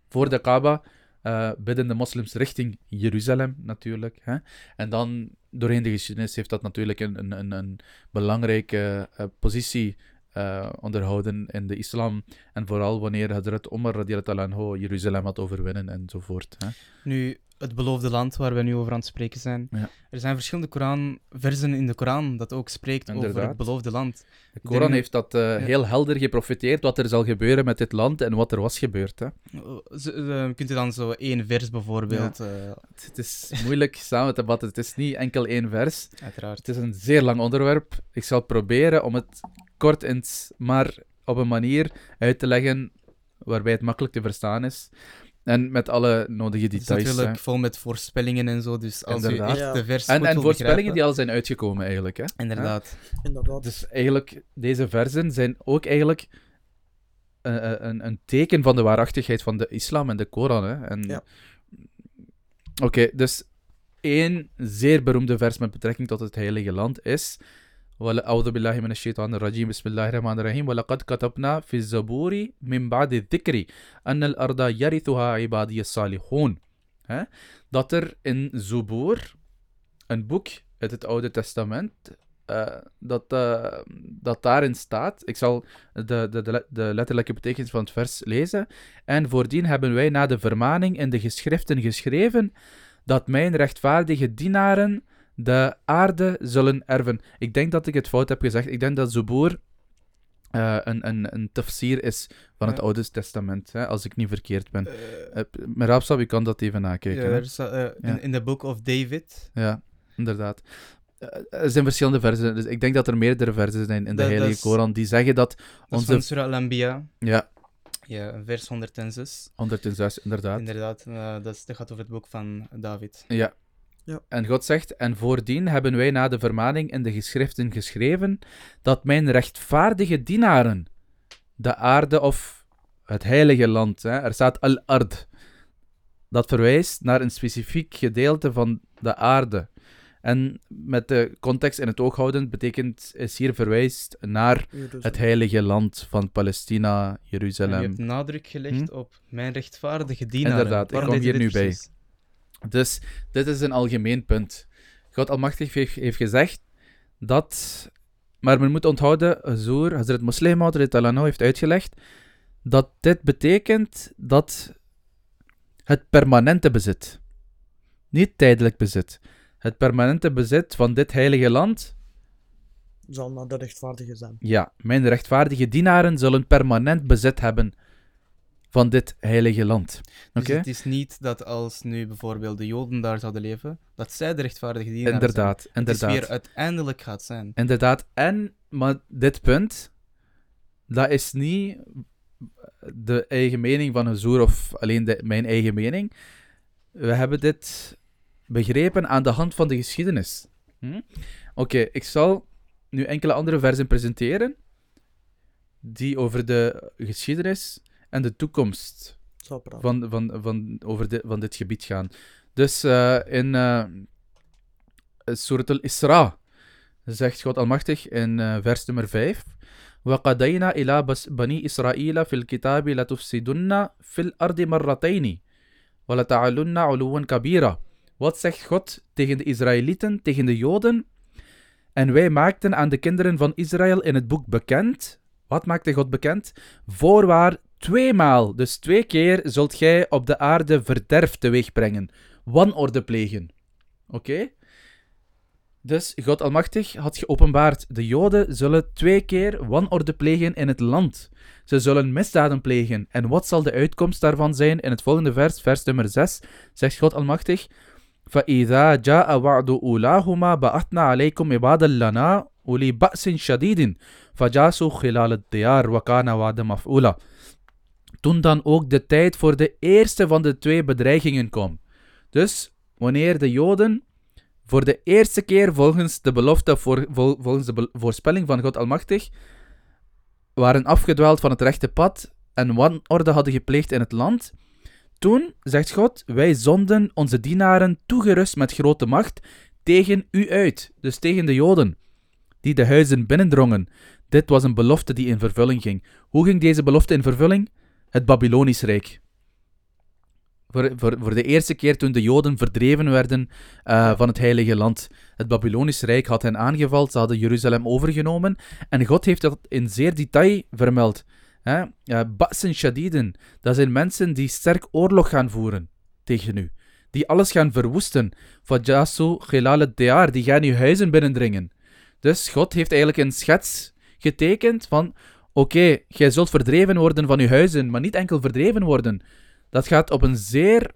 Voor de Kaaba eh, bidden de moslims richting Jeruzalem natuurlijk. Hè? En dan doorheen de geschiedenis heeft dat natuurlijk een, een, een, een belangrijke eh, positie eh, onderhouden in de islam. En vooral wanneer Hadrat Omar radiallahu anhu Jeruzalem had overwinnen enzovoort. Hè? Nu, het beloofde land waar we nu over aan het spreken zijn. Ja. Er zijn verschillende Koranversen in de Koran dat ook spreekt over het beloofde land. De Koran denk- heeft dat eh, heel helder geprofiteerd wat er zal gebeuren met dit land en wat er was gebeurd. Hè? Uh, z- uh, kunt u dan zo één vers bijvoorbeeld... eh, Het, het is moeilijk samen te vatten. Het is niet enkel één vers. uiteraard. Het is een zeer lang onderwerp. Ik zal proberen om het kort en maar op een manier uit te leggen waarbij het makkelijk te verstaan is. En met alle nodige Het is details. natuurlijk hè. vol met voorspellingen en zo, dus als Inderdaad. u echt Ja. de vers En, voorspellingen die al zijn uitgekomen eigenlijk. Hè? Inderdaad. Inderdaad. Dus eigenlijk, deze versen zijn ook eigenlijk eh, eh, een, een teken van de waarachtigheid van de islam en de Koran. Hè? En... Ja. Oké, dus één zeer beroemde vers met betrekking tot het heilige land is... वलाउदबिल्लाशैतरजीम बसमीम वलक़द कतपना फ़िज़बूरी मिम्बाद दिक्री अनल अर्दा यरितुहा इबादी सालिहून hè, dat er in Zoboer, een boek uit het Oude Testament, uh, dat, eh, dat daarin staat. Ik zal de, de, de letterlijke betekenis van het vers lezen. En voordien hebben wij na de vermaning in de geschriften geschreven dat mijn rechtvaardige dienaren de aarde zullen erven. Ik denk dat ik het fout heb gezegd. Ik denk dat Zubur eh, een, een, een tafsir is van het Ja. Oude Testament, hè, als ik niet verkeerd ben. Uh, Merabsab, je kan dat even nakijken. ja, hè. staat, Ja. in, in the Book of David. Ja, inderdaad. Er zijn verschillende versen, dus ik denk dat er meerdere versen zijn in de Dat- dat Heilige is- Koran die zeggen dat Dat is onze... Surah Al-Anbiya, Ja, ja, vers 106. 106, inderdaad. Inderdaad, dat, is, dat gaat over het boek van David. Ja. Ja. En God zegt, en voordien hebben wij na de vermaning in de geschriften geschreven dat mijn rechtvaardige dienaren de aarde of het heilige land, hè, er staat al-ard, dat verwijst naar een specifiek gedeelte van de aarde. En met de context in het oog houden, betekent, is hier verwijst naar Jeruzalem. het heilige land van Palestina, En je Jeruzalem. hebt nadruk gelegd op mijn rechtvaardige dienaren. Hm? Inderdaad, ik Waarom kom deed je hier nu bij. Dus dit is een algemeen punt. God Almachtig heeft, heeft gezegd dat. Maar men moet onthouden, Hazur, Hazrat Muslim Talano heeft uitgelegd dat dit betekent dat het permanente bezit, niet tijdelijk bezit, het permanente bezit van dit heilige land, Zal naar de rechtvaardige zijn. ja, mijn rechtvaardige dienaren zullen permanent bezit hebben van dit heilige land. Dus het is niet dat als nu bijvoorbeeld de Joden daar zouden leven, dat zij de rechtvaardige dienaren Inderdaad, zijn. Het is inderdaad. weer uiteindelijk gaat zijn. Inderdaad, en, maar dit punt, dat is niet de eigen mening van een zoer of alleen de, mijn eigen mening. We hebben dit begrepen aan de hand van de geschiedenis. Hm? Oké, ik zal nu enkele andere versen presenteren die over de geschiedenis en de toekomst Zal praten. van, van, van, over de, van dit gebied gaan. Dus eh, in uh, Surat al-Isra zegt God Almachtig in eh, vers nummer 5 وَقَدَيْنَا إِلَى بَس- بَنِي إِسْرَائِيلَ فِي الْكِتَابِ لَتُفْسِدُنَّ فِي الْأَرْضِ مَرَّتَيْنِ وَلَتَعَلُنَّ عُلُوًّا كَبِيرًا Wat zegt God tegen de Israëlieten, tegen de Joden? En wij maakten aan de kinderen van Israël in het boek bekend. Wat maakte God bekend? Voorwaar tweemaal, dus twee keer, zult gij op de aarde verderf teweeg brengen. Wanorde plegen. Oké? Dus God Almachtig had geopenbaard: de Joden zullen twee keer wanorde plegen in het land. Ze zullen misdaden plegen. En wat zal de uitkomst daarvan zijn? In het volgende vers, vers nummer 6, zegt God Almachtig: فَإِذَا جَاءَ وَعْدُ أُولَاهُمَا بَعَثْنَا عَلَيْكُمْ عِبَادًا لَنَا أُولِي بَأْسٍ شَدِيدٍ فَجَاسُوا خِلَالَ الدِّيَارِ وَكَانَ وَعْدًا مَفْعُولًا toen dan ook de tijd voor de eerste van de twee bedreigingen kwam. Dus wanneer de Joden voor de eerste keer volgens de belofte, voor, vol- volgens de voorspelling van God Almachtig, waren afgedwaald van het rechte pad en wanorde hadden gepleegd in het land, toen, zegt God, wij zonden onze dienaren toegerust met grote macht tegen u uit, dus tegen de Joden, die de huizen binnendrongen. Dit was een belofte die in vervulling ging. Hoe ging deze belofte in vervulling? Het Babylonisch Rijk. Voor, voor, voor de eerste keer toen de Joden verdreven werden eh, van het Heilige Land. Het Babylonisch Rijk had hen aangevallen, ze hadden Jeruzalem overgenomen. En God heeft dat in zeer detail vermeld. Hè? Ba'sen shadiden, dat zijn mensen die sterk oorlog gaan voeren tegen u. Die alles gaan verwoesten. Fajasu khilal al die gaan uw huizen binnendringen. Dus God heeft eigenlijk een schets getekend van... Oké, jij zult verdreven worden van uw huizen, maar niet enkel verdreven worden. Dat gaat op een zeer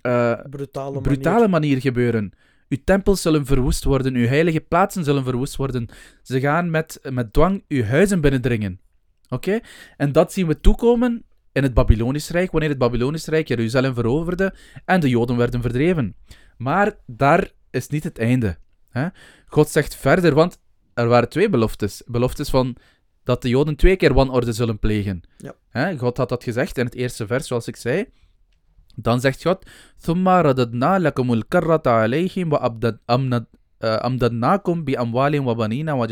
eh, Brutale, brutale manier. manier gebeuren. Uw tempels zullen verwoest worden, uw heilige plaatsen zullen verwoest worden. Ze gaan met, met dwang uw huizen binnendringen. Oké? En dat zien we toekomen in het Babylonisch Rijk, wanneer het Babylonisch Rijk Jeruzalem veroverde en de Joden werden verdreven. Maar daar is niet het einde. Hè? God zegt verder, want er waren twee beloftes. Beloftes van dat de Joden twee keer wanorde zullen plegen. Ja. God had dat gezegd in het eerste vers, zoals ik zei. Dan zegt God: wa eh, bi wa banina.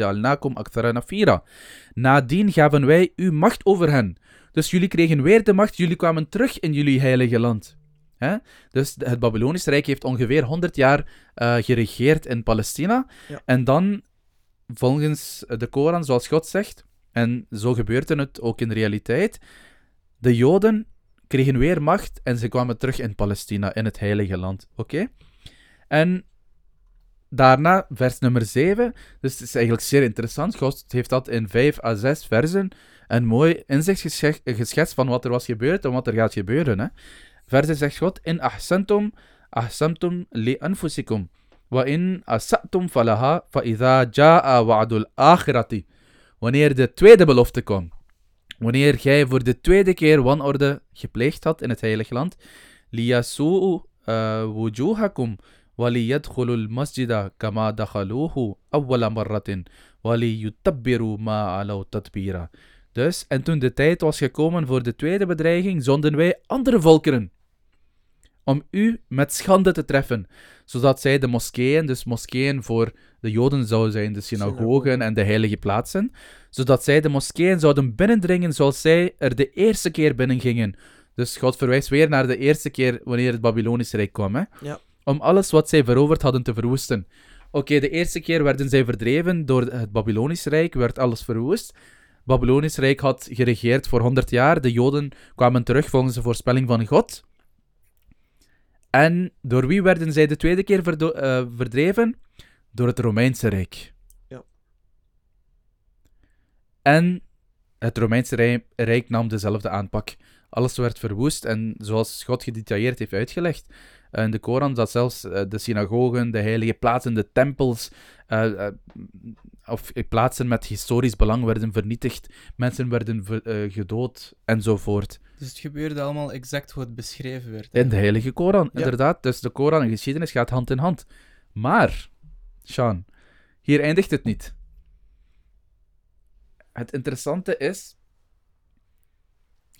Nadien gaven wij u macht over hen. Dus jullie kregen weer de macht, jullie kwamen terug in jullie heilige land. Dus het Babylonisch Rijk heeft ongeveer 100 jaar eh, geregeerd in Palestina. En dan, volgens de Koran, zoals God zegt, en zo gebeurde het ook in de realiteit, de Joden kregen weer macht en ze kwamen terug in Palestina, in het heilige land. Oké? En daarna, vers nummer 7, dus het is eigenlijk zeer interessant. God heeft dat in 5 à 6 versen een mooi inzicht gesche- geschetst van wat er was gebeurd en wat er gaat gebeuren. Hè? Verder zegt God, in ahsantum, ahsantum li anfusikum. Wa in asatum falaha, fa idha ja'a wa'dul akhirati. Wanneer de tweede belofte kwam, wanneer jij voor de tweede keer wanorde gepleegd had in het heilige land, liyasu'u uh, wujuhakum وليدخلوا المسجد كما دخلوه أول مرة وليتبروا ما علوا تتبيرا. Dus, en toen de tijd was gekomen voor de tweede bedreiging, zonden wij andere volkeren om u met schande te treffen, zodat zij de moskeeën, dus moskeeën voor de Joden zouden zijn, de synagogen en de heilige plaatsen, zodat zij de moskeeën zouden binnendringen zoals zij er de eerste keer binnengingen. Dus God verwijst weer naar de eerste keer wanneer het Babylonische Rijk kwam, hè? Ja. Om alles wat zij veroverd hadden te verwoesten. Oké, de eerste keer werden zij verdreven door het Babylonische Rijk, werd alles verwoest. Het Babylonische Rijk had geregeerd voor 100 jaar. De Joden kwamen terug volgens de voorspelling van God. En door wie werden zij de tweede keer eh, verdreven? Door het Romeinse Rijk. Ja. En het Romeinse Rijk, Rijk nam dezelfde aanpak. Alles werd verwoest en zoals God gedetailleerd heeft uitgelegd. Eh, in de Koran dat zelfs eh, de synagogen, de heilige plaatsen, de tempels, eh, eh, of eh, plaatsen met historisch belang werden vernietigd, mensen werden ver- eh, gedood enzovoort. Dus het gebeurde allemaal exact hoe het beschreven werd. In de heilige Koran, Ja. inderdaad. Dus de Koran en geschiedenis gaat hand in hand. Maar, Sean, hier eindigt het niet. Het interessante is.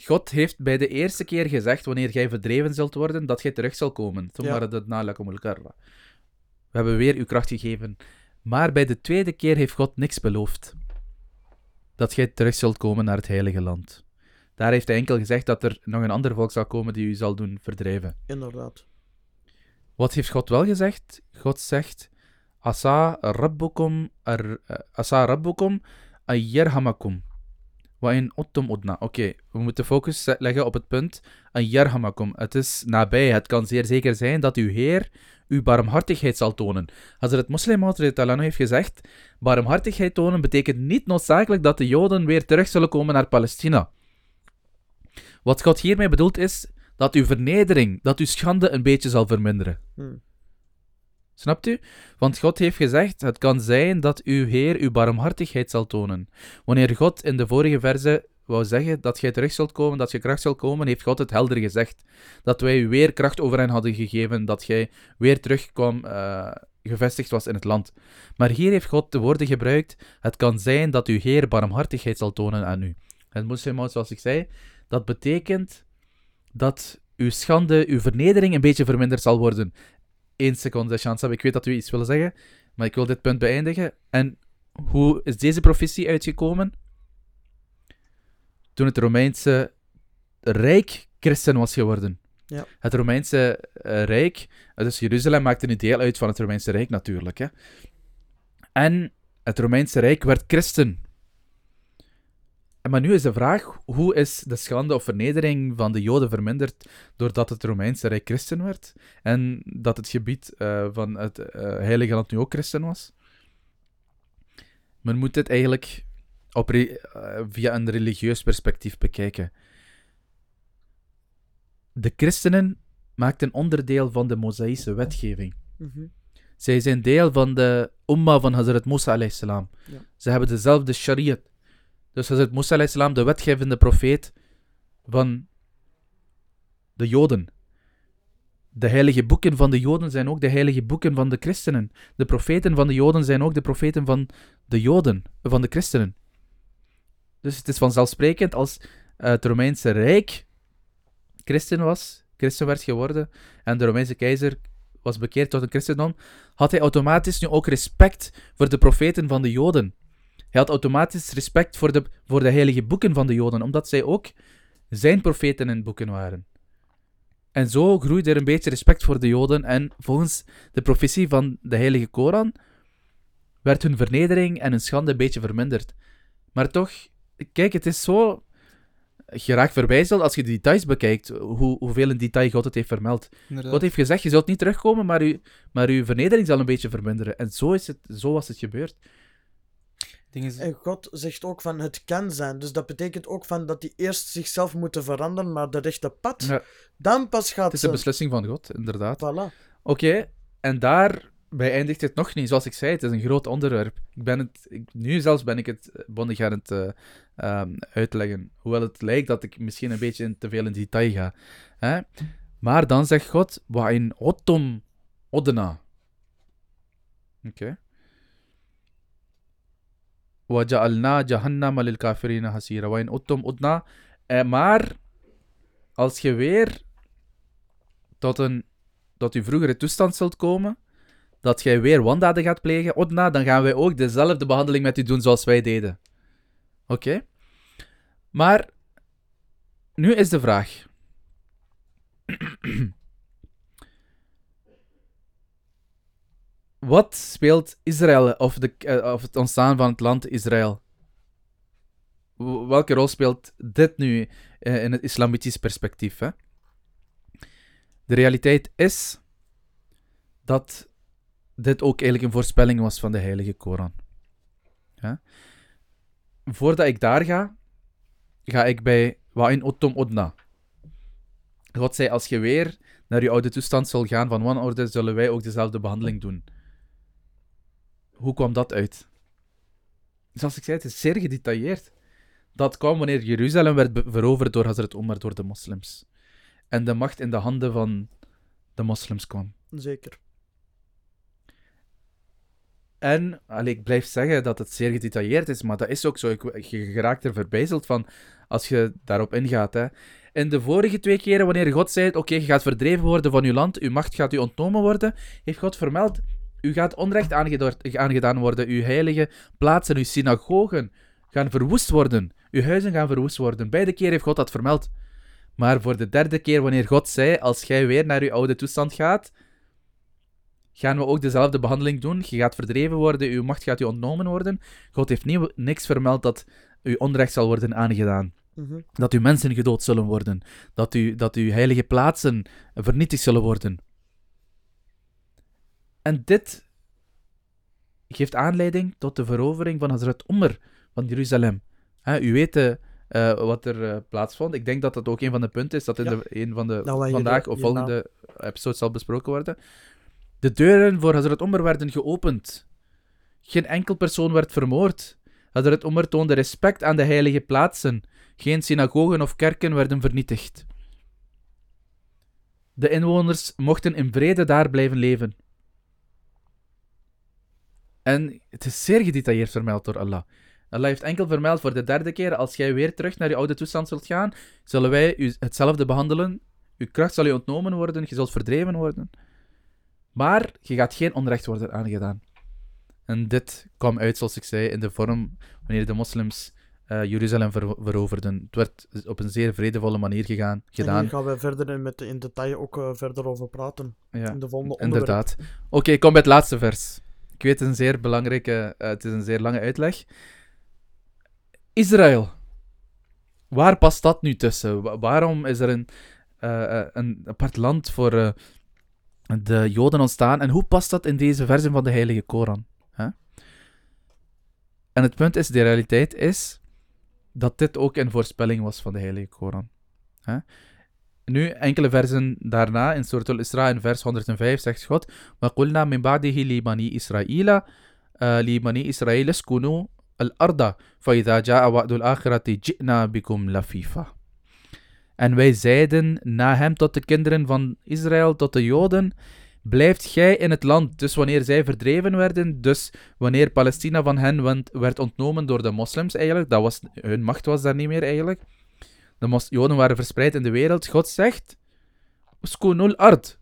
God heeft bij de eerste keer gezegd, wanneer jij verdreven zult worden, dat jij terug zal komen. Toen Ja. We hebben weer uw kracht gegeven. Maar bij de tweede keer heeft God niks beloofd. Dat jij terug zult komen naar het heilige land. Daar heeft hij enkel gezegd dat er nog een ander volk zal komen die u zal doen verdrijven. Inderdaad. Wat heeft God wel gezegd? God zegt: Asa rabbukum, ar, eh, asa rabbukum ayyarhamakum. Wa in uttum udna. Oké, we moeten focus leggen op het punt ayyarhamakum. Het is nabij. Het kan zeer zeker zijn dat uw Heer uw barmhartigheid zal tonen. Als het moslim Talano heeft gezegd, barmhartigheid tonen betekent niet noodzakelijk dat de Joden weer terug zullen komen naar Palestina. Wat God hiermee bedoelt is dat uw vernedering, dat uw schande een beetje zal verminderen. Hm. Snapt u? Want God heeft gezegd: Het kan zijn dat uw Heer uw barmhartigheid zal tonen. Wanneer God in de vorige verse wou zeggen dat jij terug zult komen, dat je kracht zult komen, heeft God het helder gezegd. Dat wij u weer kracht over hen hadden gegeven, dat jij weer terugkwam, eh, gevestigd was in het land. Maar hier heeft God de woorden gebruikt: Het kan zijn dat uw Heer barmhartigheid zal tonen aan u. Het moslimhout, zoals ik zei, dat betekent dat uw schande, uw vernedering een beetje verminderd zal worden. Eén seconde, Shansab. Ik weet dat u iets wil zeggen, maar ik wil dit punt beëindigen. En hoe is deze profetie uitgekomen? Toen het Romeinse Rijk christen was geworden. Ja. Het Romeinse eh, Rijk, dus Jeruzalem maakte nu deel uit van het Romeinse Rijk natuurlijk. Hè? En het Romeinse Rijk werd christen. Maar nu is de vraag, hoe is de schande of vernedering van de Joden verminderd doordat het Romeinse Rijk christen werd en dat het gebied eh, van het eh, Heilige Land nu ook christen was? Men moet dit eigenlijk op eh, via een religieus perspectief bekijken. De christenen maakten onderdeel van de Mosaïsche wetgeving. Mhm. Zij zijn deel van de umma van Hazrat Musa alayhi salam. Ja. Ze hebben dezelfde shariat. Dus Musa alayhi salam, de wetgevende profeet van de Joden. De heilige boeken van de Joden zijn ook de heilige boeken van de christenen. De profeten van de Joden zijn ook de profeten van de Joden, van de christenen. Dus het is vanzelfsprekend als het Romeinse Rijk christen was, christen werd geworden, en de Romeinse keizer was bekeerd tot een christendom, had hij automatisch nu ook respect voor de profeten van de Joden. Hij had automatisch respect voor de, voor de heilige boeken van de Joden, omdat zij ook zijn profeten en boeken waren. En zo groeide er een beetje respect voor de Joden en volgens de profetie van de heilige Koran werd hun vernedering en hun schande een beetje verminderd. Maar toch, kijk, het is zo geraakt verbijsteld als je de details bekijkt, hoe, hoeveel in detail God het heeft vermeld. Inderdaad. God heeft gezegd, je zult niet terugkomen, maar, u, maar uw vernedering zal een beetje verminderen. En zo, is het, zo was het gebeurd. Ding is, En God zegt ook van het kan zijn. Dus dat betekent ook van dat die eerst zichzelf moeten veranderen, maar de rechte pad. Ja. Dan pas gaat Het is een ze... beslissing van God, inderdaad. Voilà. Oké, en daarbij eindigt het nog niet. Zoals ik zei, het is een groot onderwerp. Ik ben het, ik- nu zelfs ben ik het bondig aan het eh, ehm, uitleggen. Hoewel het lijkt dat ik misschien een beetje in, te veel in detail ga. Hè? Maar dan zegt God, wa in ottom odna. Oké. Wa ja'alna jahannama lil kafirina hasira. Maar, als je weer tot een tot uw vroegere toestand zult komen, dat jij weer wandaden gaat plegen, Odna, dan gaan wij ook dezelfde behandeling met u doen zoals wij deden. Oké? Maar, nu is de vraag. Wat speelt Israël, of, de, eh, of het ontstaan van het land Israël? Welke rol speelt dit nu eh, in het islamitisch perspectief? Hè? De realiteit is dat dit ook eigenlijk een voorspelling was van de Heilige Koran. Voordat ik daar ga, ga ik bij Wa'in Ottom Odna. God zei, als je weer naar uw oude toestand zal gaan van wanorde, zullen wij ook dezelfde behandeling doen. Hoe kwam dat uit? Zoals ik zei, het is zeer gedetailleerd. Dat kwam wanneer Jeruzalem werd veroverd door Hazrat Omar, door de moslims. En de macht in de handen van de moslims kwam. Zeker. En, allee, ik blijf zeggen dat het zeer gedetailleerd is, maar dat is ook zo. Ik, je geraakt er verbijzeld van als je daarop ingaat. Hè. In de vorige twee keren, wanneer God zei: Oké, je gaat verdreven worden van uw land, uw macht gaat u ontnomen worden, heeft God vermeld: U gaat onrecht aangedaan worden, uw heilige plaatsen, uw synagogen gaan verwoest worden, uw huizen gaan verwoest worden. Beide keer heeft God dat vermeld. Maar voor de derde keer, wanneer God zei: Als jij weer naar uw oude toestand gaat, gaan we ook dezelfde behandeling doen. Je gaat verdreven worden, uw macht gaat u ontnomen worden. God heeft nie- niks vermeld dat u onrecht zal worden aangedaan. Mhm. Dat uw mensen gedood zullen worden. Dat, u, dat uw heilige plaatsen vernietigd zullen worden. En dit geeft aanleiding tot de verovering van Hazrat Umar van Jeruzalem. U weet eh, eh, wat er eh, plaatsvond. Ik denk dat dat ook een van de punten is dat in Ja. de, een van de Nou, vandaag de- of volgende episode zal besproken worden. De deuren voor Hazrat Umar werden geopend. Geen enkel persoon werd vermoord. Hazrat Umar toonde respect aan de heilige plaatsen. Geen synagogen of kerken werden vernietigd. De inwoners mochten in vrede daar blijven leven. En het is zeer gedetailleerd vermeld door Allah. Allah heeft enkel vermeld voor de derde keer, als jij weer terug naar je oude toestand zult gaan, zullen wij u hetzelfde behandelen. Uw kracht zal je ontnomen worden, je zult verdreven worden. Maar je gaat geen onrecht worden aangedaan. En dit kwam uit, zoals ik zei, in de vorm wanneer de moslims eh, Jeruzalem ver- veroverden. Het werd op een zeer vredevolle manier gegaan, En gedaan. hier gaan we verder in, met, in detail ook eh, verder over praten. Ja, In de volgende onderwerp. inderdaad. Oké, ik kom bij het laatste vers. Ik weet, een zeer belangrijke, eh, het is een zeer lange uitleg. Israël. Waar past dat nu tussen? Wa- waarom is er een, eh, eh, een apart land voor de Joden ontstaan? En hoe past dat in deze versie van de Heilige Koran? En het punt is, de realiteit is dat dit ook een voorspelling was van de Heilige Koran. Hè? Nu, enkele versen daarna, in Surat al-Isra, in vers 105, zegt God: وَقُلْنَا مِنْ بَعْدِهِ لِبَنِي إِسْرَائِيلَ آه، لِبَنِي إِسْرَائِيلَ اسْكُنُوا الْأَرْضَ فَإِذَا جَاءَ وَعْدُ الْآخِرَةِ جِئْنَا بِكُمْ لَفِيفًا En wij zeiden na hem tot de kinderen van Israël, tot de Joden, blijft gij in het land. Dus wanneer zij verdreven werden, dus wanneer Palestina van hen wend- werd ontnomen door de moslims eigenlijk, dat was, hun macht was daar niet meer eigenlijk. de Joden waren verspreid in de wereld. God zegt, Skunul ard.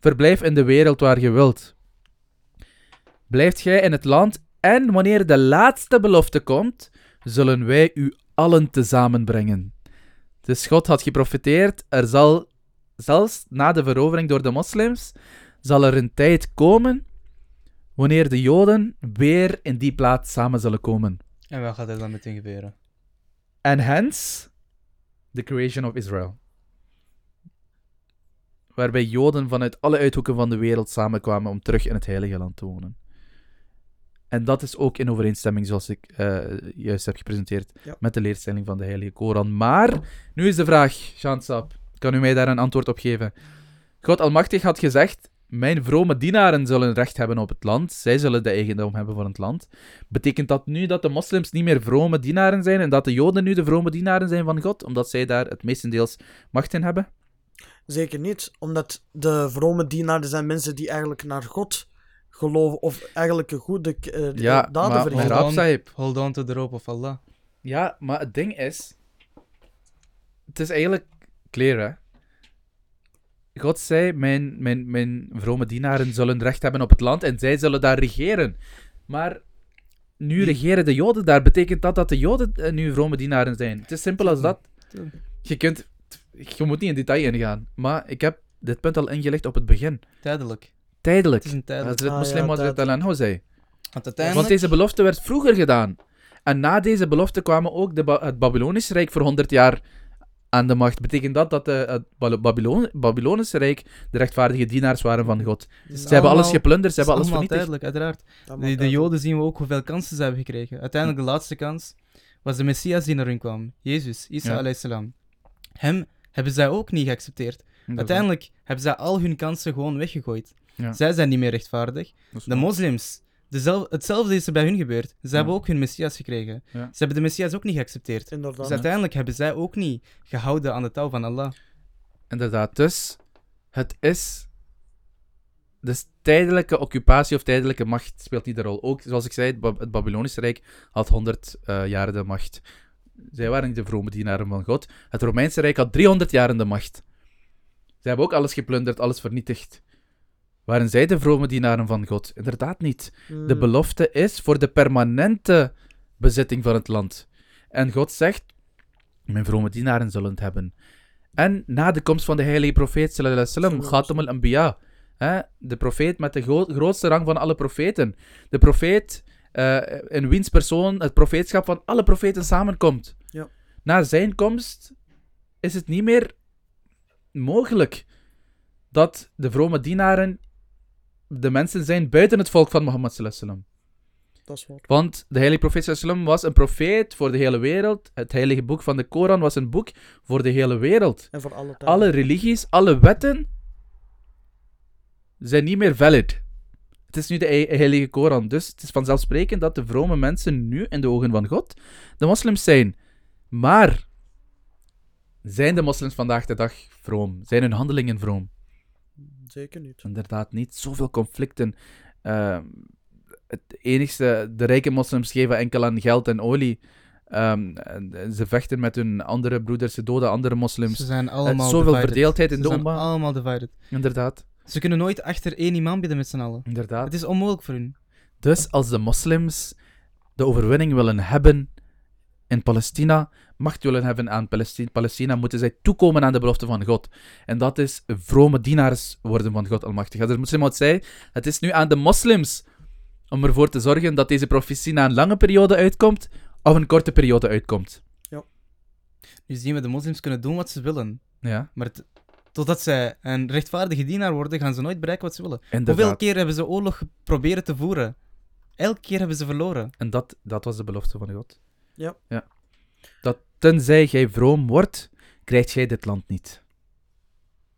Verblijf in de wereld waar je wilt. Blijft gij in het land en wanneer de laatste belofte komt, zullen wij u allen tezamen brengen. Dus God had geprofiteerd, er zal, zelfs na de verovering door de moslims, zal er een tijd komen wanneer de Joden weer in die plaats samen zullen komen. En wat gaat er dan meteen gebeuren? En hence, the creation of Israel. Waarbij Joden vanuit alle uithoeken van de wereld samenkwamen om terug in het Heilige Land te wonen. En dat is ook in overeenstemming, zoals ik eh, juist heb gepresenteerd, Ja. met de leerstelling van de Heilige Koran. Maar, nu is de vraag, Shansap, kan u mij daar een antwoord op geven? God Almachtig had gezegd, mijn vrome dienaren zullen recht hebben op het land, zij zullen de eigendom hebben van het land. Betekent dat nu dat de moslims niet meer vrome dienaren zijn en dat de joden nu de vrome dienaren zijn van God, omdat zij daar het meestendeels macht in hebben? Zeker niet, omdat de vrome dienaren zijn mensen die eigenlijk naar God geloven, of eigenlijk een goede eh, Ja, daden maar- verrichten. maar- Raab Sahib. Hold on to the rope of Allah. Ja, maar het ding is, het is eigenlijk clear, hè. God zei, mijn, mijn, mijn vrome dienaren zullen recht hebben op het land en zij zullen daar regeren. Maar nu regeren de joden daar. Betekent dat dat de joden eh, nu vrome dienaren zijn? Het is simpel als dat. Je kunt... Je moet niet in detail ingaan. Maar ik heb dit punt al ingelicht op het begin. Tijdelijk. Tijdelijk. Het is een het Ah, moslim ja, was het tijdelijk. al zei. Want deze belofte werd vroeger gedaan. En na deze belofte kwamen ook de Ba- het Babylonische Rijk voor 100 jaar aan de macht. Betekent dat dat de, het Ba- Babylon Babylonische Rijk de rechtvaardige dienaars waren van God? Ze hebben alles geplunderd, ze hebben alles vernietigd. tijdelijk, uiteraard. De, de. Joden zien we ook hoeveel kansen ze hebben gekregen. Uiteindelijk, de laatste kans was de Messias die naar hun kwam. Jezus, Isa Ja. salam. Hem hebben zij ook niet geaccepteerd. Uiteindelijk hebben zij al hun kansen gewoon weggegooid. Ja. Zij zijn niet meer rechtvaardig. De moslims, hetzelfde is er bij hun gebeurd. Ze hebben ook hun messias gekregen. Ja. Ze hebben de messias ook niet geaccepteerd. Inderdaad. Dus uiteindelijk hebben zij ook niet gehouden aan de touw van Allah. Inderdaad, dus het is. Dus tijdelijke occupatie of tijdelijke macht speelt niet de rol. Ook, zoals ik zei, het, Ba- het Babylonische Rijk had 100 eh, jaar de macht. Zij waren niet de vrome dienaren van God. Het Romeinse Rijk had 300 jaar de macht. Zij hebben ook alles geplunderd, alles vernietigd. Waren zij de vrome dienaren van God? Inderdaad niet. De Hmm. belofte is voor de permanente bezitting van het land. En God zegt: Mijn vrome dienaren zullen het hebben. En na de komst van de heilige profeet, sallallahu alaihi wasallam, al-Anbiya, hè, de profeet met de gro- grootste rang van alle profeten. De profeet eh, in wiens persoon het profeetschap van alle profeten samenkomt. Ja. Na zijn komst is het niet meer mogelijk dat de vrome dienaren de mensen zijn buiten het volk van Mohammed wasallam. Dat is waar. Want de heilige profeet wasallam was een profeet voor de hele wereld. Het heilige boek van de Koran was een boek voor de hele wereld. En voor alle tijd. Alle religies, alle wetten zijn niet meer valid. Het is nu de hei- heilige Koran. Dus het is vanzelfsprekend dat de vrome mensen nu in de ogen van God de moslims zijn. Maar zijn de moslims vandaag de dag vroom? Zijn hun handelingen vroom? Zeker niet. Inderdaad niet. Zoveel conflicten. Ehm, het enigste, de rijke moslims geven enkel aan geld en olie. Ehm, en ze vechten met hun andere broeders, ze doden andere moslims. Ze zijn allemaal zoveel divided. verdeeldheid in Ze de zijn umma. allemaal divided. Inderdaad, Ze kunnen nooit achter één imam bidden met z'n allen. inderdaad. Het is onmogelijk voor hun. Dus als de moslims de overwinning willen hebben in Palestina, macht willen hebben aan Palestina, Palestina, moeten zij toekomen aan de belofte van God. En dat is vrome dienaars worden van God Almachtig. Zei, het is nu aan de moslims om ervoor te zorgen dat deze profetie na een lange periode uitkomt, of een korte periode uitkomt. Nu zien we, de moslims kunnen doen wat ze willen. Ja, Maar het- totdat zij een rechtvaardige dienaar worden, gaan ze nooit bereiken wat ze willen. Hoeveel keer hebben ze oorlog geprobeerd te voeren? Elke keer hebben ze verloren. En dat, dat was de belofte van God. Ja. ja. Dat tenzij jij vroom wordt, krijgt jij dit land niet.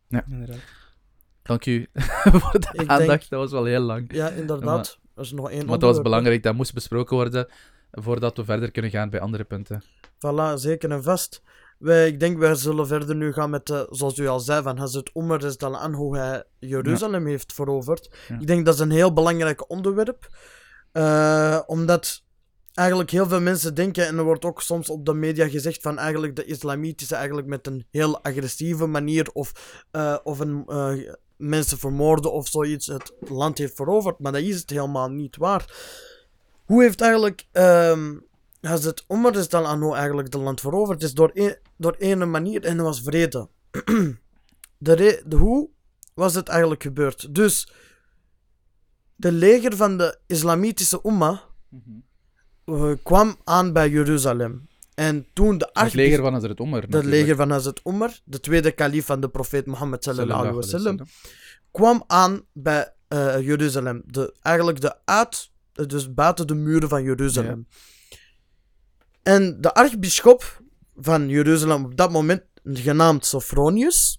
Inderdaad. Dank u voor de aandacht. Dat was wel heel lang. Ja, inderdaad. Er is nog één Maar het was belangrijk, dat moest besproken worden voordat we verder kunnen gaan bij andere punten. Voilà, zeker en vast. Wij, ik denk, wij zullen verder nu gaan met, eh, zoals u al zei, van Hazret Umar is dan aan hoe hij Jeruzalem heeft veroverd. Ja. Ik denk dat is een heel belangrijk onderwerp. Eh, omdat eigenlijk heel veel mensen denken, en er wordt ook soms op de media gezegd van eigenlijk de islamitische eigenlijk met een heel agressieve manier of, eh, of een, eh, mensen vermoorden of zoiets het land heeft veroverd. Maar dat is het helemaal niet waar. Hoe heeft eigenlijk ehm Hazret Umar is dan aan hoe eigenlijk het land veroverd? Het is door, een, door ene manier en dat was vrede. de, de hoe was het eigenlijk gebeurd? Dus de leger van de islamitische Umma eh, kwam aan bij Jeruzalem. En toen de Het archbis- leger van Hazret Omar. het leger van Hazret Umar, de tweede kalif van de profeet Mohammed sallallahu alaihi wasallam, kwam aan bij eh, Jeruzalem. De, eigenlijk de uit, dus buiten de muren van Jeruzalem. En de archbisschop van Jeruzalem op dat moment, genaamd Sophronius,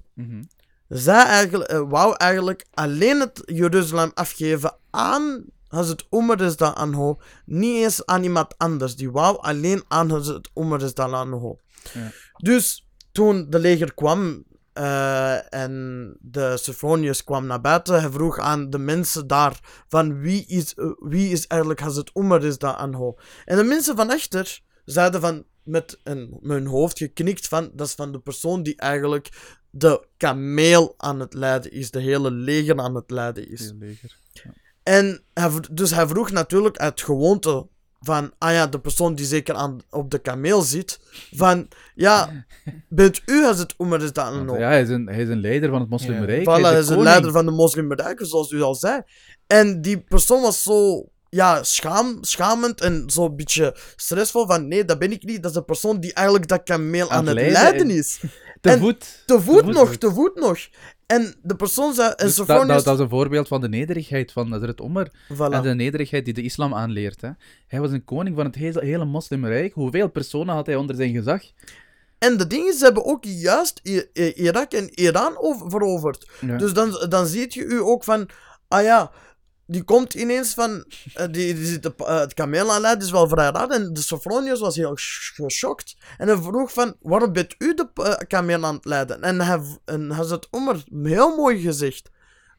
zei eigenlijk, eh, wou eigenlijk alleen het Jeruzalem afgeven aan Hazret Umar is anho, niet eens aan iemand anders. Die wou alleen aan Hazret Umar is. Ja. Dus toen de leger kwam eh, en de Sophronius kwam naar buiten, hij vroeg aan de mensen daar van wie is, wie is eigenlijk Hazret Umar is anho. En de mensen van achter zeiden van met, een, met hun hoofd geknikt van dat is van de persoon die eigenlijk de kameel aan het leiden is, de hele leger aan het leiden is. En hij, dus hij vroeg natuurlijk uit gewoonte van, ah ja, de persoon die zeker aan, op de kameel zit, van, ja, bent u als het Umar is dan Want, nog? ja, hij is, een, hij is een leider van het moslimrijk. Voilà, hij is de koning. leider van de moslimbereiken, zoals u al zei. En die persoon was zo, ja, schaam, schamend en zo'n beetje stressvol van, nee, dat ben ik niet. Dat is de persoon die eigenlijk dat kameel aan, Aan het leiden leiden en- is. Te en- voet. Te voet voet nog, te voet nog. En de persoon Dus dat, Sophronius- dat, dat is een voorbeeld van de nederigheid van Hazret Omar. Voilà. En de nederigheid die de islam aanleert. Hè. Hij was een koning van het hele, hele moslimrijk. Hoeveel personen had hij onder zijn gezag? En de dingen, ze hebben ook juist Irak en Iran over- veroverd. Ja. Dus dan, dan ziet je u ook van, ah ja, die komt ineens van, eh, die, die zit op, eh, het is wel vrij raar. En de Sophronius was heel sch- geschokt. En hij vroeg van, waarom bent u de eh, kameel aan het leiden? En hij, hij zegt Omer heel mooi gezegd,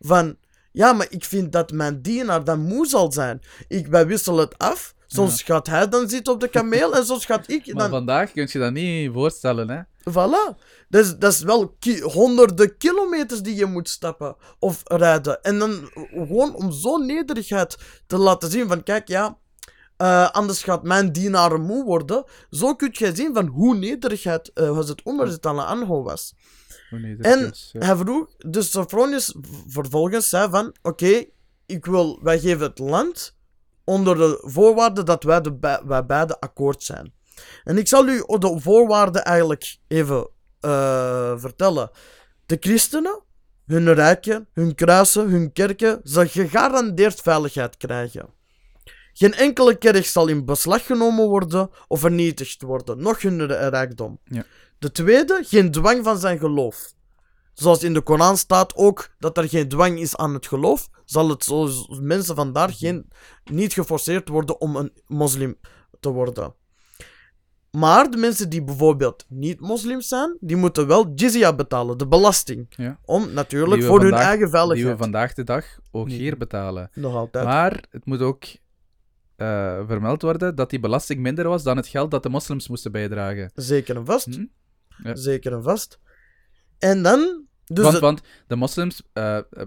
van, ja, maar ik vind dat mijn dienaar dan moe zal zijn. Ik, wij wisselen het af. Soms gaat hij dan zitten op de kameel en soms gaat ik Maar dan... vandaag kun je dat niet voorstellen, hè? Voilà. Dus dat is wel ki- honderden kilometers die je moet stappen of rijden. En dan gewoon om zo'n nederigheid te laten zien van, kijk, ja, eh, anders gaat mijn dienaren moe worden. Zo kun je zien van hoe nederigheid uh, het Omer het aan Anho was. En is- ja. hij vroeg, dus Sophronius vervolgens zei van, oké, ik wil, wij geven het land onder de voorwaarde dat wij, de, wij beide akkoord zijn. En ik zal u de voorwaarden eigenlijk even eh, vertellen. De christenen, hun rijken, hun kruisen, hun kerken, zal gegarandeerd veiligheid krijgen. Geen enkele kerk zal in beslag genomen worden of vernietigd worden, nog hun ri- rijkdom. Ja. De tweede, geen dwang van zijn geloof. Zoals in de Koran staat ook dat er geen dwang is aan het geloof, zal het zo mensen vandaar geen, niet geforceerd worden om een moslim te worden. Maar de mensen die bijvoorbeeld niet moslims zijn, die moeten wel jizya betalen, de belasting. Ja. Om natuurlijk voor hun vandaag- eigen Die we veiligheid. vandaag de dag ook Nee. hier betalen. Nog altijd. Maar het moet ook eh, vermeld worden dat die belasting minder was dan het geld dat de moslims moesten bijdragen. Zeker en vast. Hm? Ja. Zeker en vast. En dan... Dus want, de- want de moslims eh, eh, eh,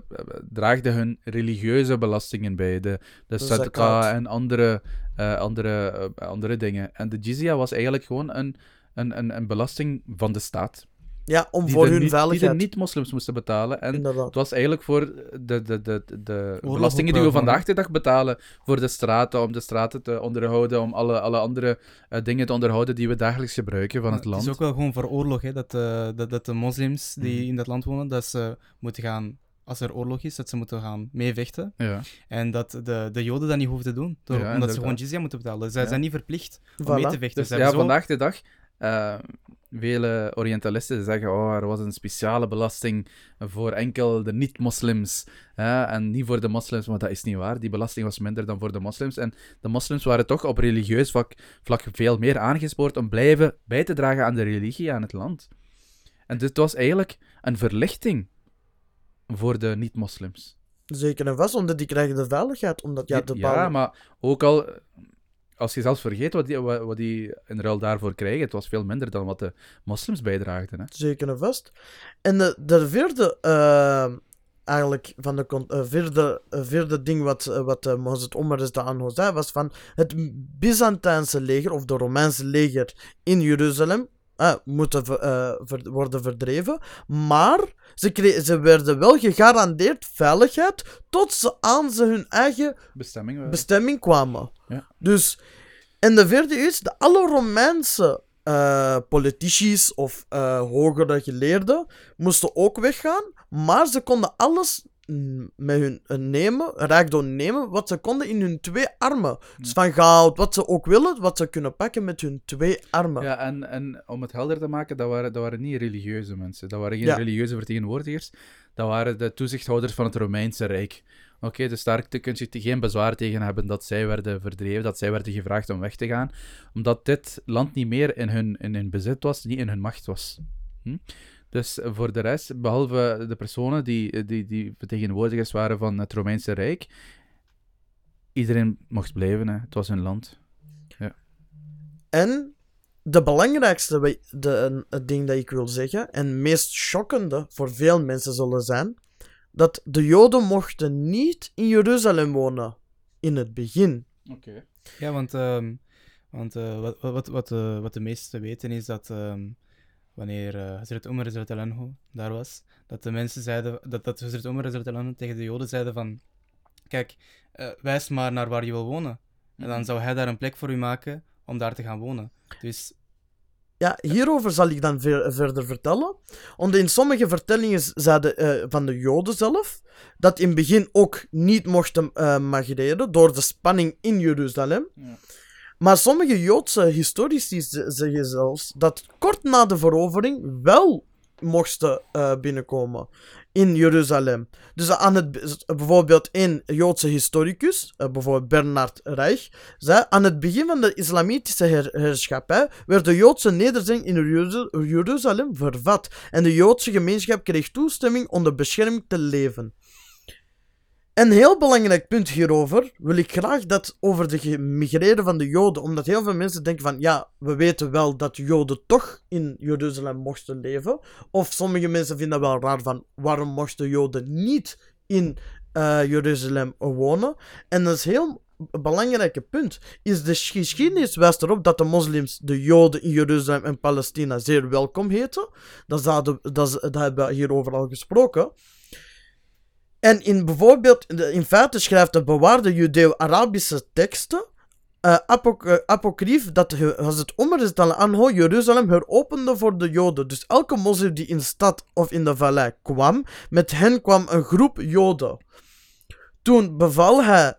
draagden hun religieuze belastingen bij, de, de en andere, andere, andere dingen. En de jizya was eigenlijk gewoon een, een, een, een belasting van de staat. Ja, om Die voor hun niet- Die veiligheid. de niet-moslims moesten betalen. En Inderdaad. het was eigenlijk voor de, de, de, de belastingen die we van- vandaag de dag betalen voor de straten, om de straten te onderhouden, om alle, alle andere eh, dingen te onderhouden die we dagelijks gebruiken van het Het land. is ook wel gewoon voor oorlog, hè, dat, eh, dat, dat de moslims die Mhm. in dat land wonen, dat ze moeten gaan, als er oorlog is, dat ze moeten gaan meevechten. Ja. En dat de, de joden dat niet hoeven te doen, door, Ja, omdat ze gewoon jizya moeten betalen. Zij Ja. zijn niet verplicht om Voilà. mee te vechten. Dus Ze ja, zo- vandaag de dag, eh, vele Orientalisten zeggen, oh, er was een speciale belasting voor enkel de niet-moslims en niet voor de moslims, maar dat is niet waar. Die belasting was minder dan voor de moslims. En de moslims waren toch op religieus vlak, vlak veel meer aangespoord om blijven bij te dragen aan de religie, aan het land. En dit was eigenlijk een verlichting voor de niet-moslims. Zeker en vast, omdat die krijgen de veiligheid. Omdat, ja, de Ja, maar ook al, als je zelfs vergeet wat die, wat, die in ruil daarvoor krijgen, het was veel minder dan wat de moslims bijdraagden. Hè? Zeker en vast. En de, de vierde, eh, eigenlijk, van de eh, vierde, eh, vierde ding wat, wat uh, Mozart Omar is aan zei, was van het Byzantijnse leger, of de Romeinse leger in Jeruzalem, eh, moeten ver- worden verdreven. Maar ze, ze werden wel gegarandeerd veiligheid tot ze aan ze hun eigen Bestemming. bestemming kwamen. Ja. Dus, en de vierde is, de alle Romeinse eh politici's of eh, hogere geleerden moesten ook weggaan, maar ze konden alles met hun eh, nemen, rijkdom nemen, wat ze konden in hun twee armen. Dus van goud, wat ze ook willen, wat ze kunnen pakken met hun twee armen. Ja, en, en om het helder te maken, dat waren, dat waren niet religieuze mensen. Dat waren geen Ja. religieuze vertegenwoordigers. Dat waren de toezichthouders van het Romeinse Rijk. Oké, dus daar kun je geen bezwaar tegen hebben dat zij werden verdreven, dat zij werden gevraagd om weg te gaan, omdat dit land niet meer in hun, in hun bezit was, niet in hun macht was. Hm? Dus voor de rest, behalve de personen die, die, die vertegenwoordigers waren van het Romeinse Rijk, iedereen mocht blijven, hè. het was hun land. En de belangrijkste de, het ding dat ik wil zeggen, en meest schokkende voor veel mensen zullen zijn, dat de Joden mochten niet in Jeruzalem wonen. In het begin. Oké. Ja, want, ehm, want eh, wat, wat, wat, eh, wat de meesten weten is dat ehm, wanneer uh, Umar Anhu daar was, dat de mensen zeiden, dat, dat Umar Anhu tegen de Joden zeiden van, kijk, eh, wijs maar naar waar je wil wonen. En dan zou hij daar een plek voor u maken om daar te gaan wonen. Dus Ja, hierover zal ik dan ver- verder vertellen. Want in sommige vertellingen zeiden eh, van de Joden zelf dat in het begin ook niet mochten eh migreren door de spanning in Jeruzalem. Ja. Maar sommige Joodse historici zeggen zelfs dat kort na de verovering wel mochten eh, binnenkomen in Jeruzalem. Dus aan het, be- bijvoorbeeld een Joodse historicus, eh, bijvoorbeeld Bernard Reich, zei aan het begin van de islamitische her- heerschappij werd de Joodse nederzetting in Jeru- Jeruzalem vervat en de Joodse gemeenschap kreeg toestemming onder bescherming te leven. Een heel belangrijk punt hierover wil ik graag dat over de gemigreerden van de Joden, omdat heel veel mensen denken van ja, we weten wel dat Joden toch in Jeruzalem mochten leven, of sommige mensen vinden dat wel raar van waarom mochten Joden niet in eh, Jeruzalem wonen. En dat is heel belangrijke punt. Is de geschiedenis wijst erop dat de moslims de Joden in Jeruzalem en Palestina zeer welkom heten. Dat, dat, dat hebben we hierover al gesproken. En in bijvoorbeeld, in feite schrijft de bewaarde Judeo-Arabische teksten, apocrief, dat als het Omer is dan anho Jeruzalem heropende voor de Joden. Dus elke moslim die in de stad of in de vallei kwam, met hen kwam een groep Joden. Toen beval hij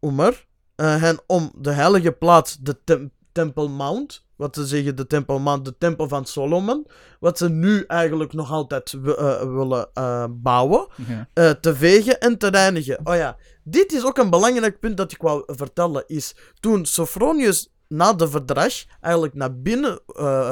Omer eh, hen om de heilige plaats, de tem- Tempel Mount, wat ze zeggen de Tempel Mount, de Tempel van Solomon, wat ze nu eigenlijk nog altijd eh, willen eh, bouwen, Ja. eh, te vegen en te reinigen. Oh ja, dit is ook een belangrijk punt dat ik wou vertellen, is toen Sophronius na de verdrag eigenlijk naar binnen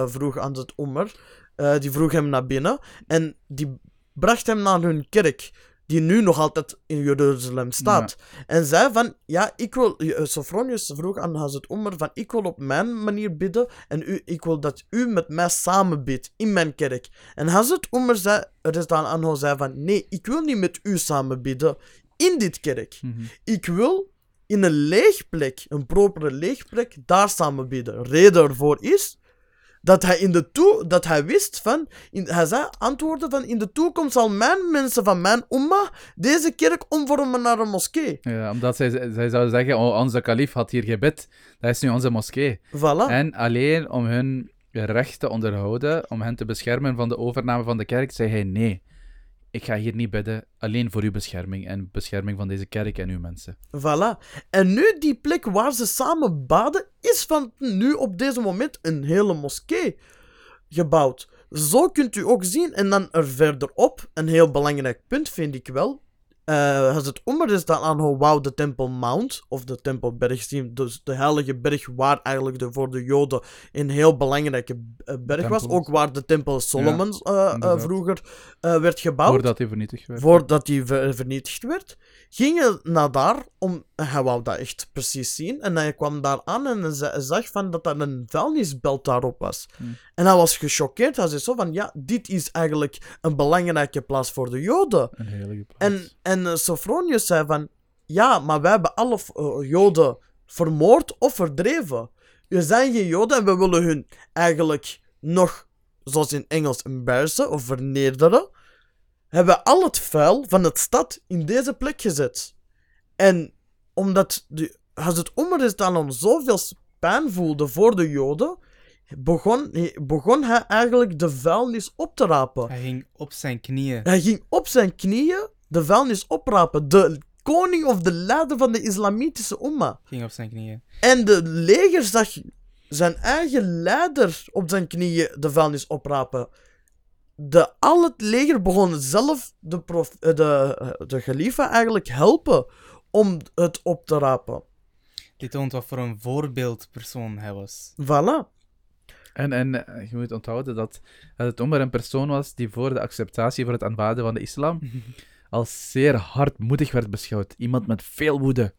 vroeg aan het Omer, eh, die vroeg hem naar binnen, en die bracht hem naar hun kerk, die nu nog altijd in Jeruzalem staat. En zei van, ja, ik wil, eh, Sophronius vroeg aan Hazet Omer van, ik wil op mijn manier bidden en u, ik wil dat u met mij samen bidt in mijn kerk. En Hazet Omer zei, Rezdan Anho zei van, nee, ik wil niet met u samen bidden in dit kerk. Mhm. Ik wil in een leeg plek, een propere leeg plek, daar samen bidden. Reden ervoor is dat hij, in de toe, dat hij wist van, in, hij zei antwoorden van, in de toekomst zal mijn mensen van mijn umma deze kerk omvormen naar een moskee. Ja, omdat zij, zij zouden zeggen, oh, onze kalif had hier gebed, dat is nu onze moskee. Voilà. En alleen om hun recht te onderhouden, om hen te beschermen van de overname van de kerk, zei hij nee. Ik ga hier niet bidden, alleen voor uw bescherming en bescherming van deze kerk en uw mensen. Voilà. En nu die plek waar ze samen baden, is van nu op deze moment een hele moskee gebouwd. Zo kunt u ook zien, en dan er verderop, een heel belangrijk punt vind ik wel. Als het onder is dan aan hoe wou de Tempel Mount, of de Tempelberg zien, dus de heilige berg waar eigenlijk de, voor de Joden een heel belangrijke eh, berg was. Ook waar de Tempel Solomon eh, vroeger werd gebouwd Voordat hij vernietigd werd. voordat hij ver- vernietigd werd, ging hij naar daar om... Hij wou dat echt precies zien. En hij kwam daar aan en hij zag van dat er een vuilnisbelt daarop was. Hmm. En hij was gechoqueerd. Hij zei zo van, ja, dit is eigenlijk een belangrijke plaats voor de Joden. Een heilige plaats. En, en eh, Sophronius zei van, ja, maar wij hebben alle eh, Joden vermoord of verdreven. We zijn geen Joden en we willen hun eigenlijk nog, zoals in Engels, embarrassen of vernederen. Hebben we al het vuil van het stad in deze plek gezet. En omdat de, als het zoveel pijn voelde voor de Joden, begon, begon hij eigenlijk de vuilnis op te rapen. Hij ging op zijn knieën. Hij ging op zijn knieën de vuilnis oprapen. De koning of de leider van de islamitische umma. Ging op zijn knieën. En de leger zag zijn eigen leider op zijn knieën de vuilnis oprapen. De, al het leger begon zelf de, prof, eh, de, eh, de eigenlijk helpen om het op te rapen. Dit toont wat voor een voorbeeldpersoon hij was. Voilà. En, en eh, je moet onthouden dat het Omar een persoon was die voor de acceptatie voor het aanvaarden van de islam als zeer hardmoedig werd beschouwd. Iemand met veel woede.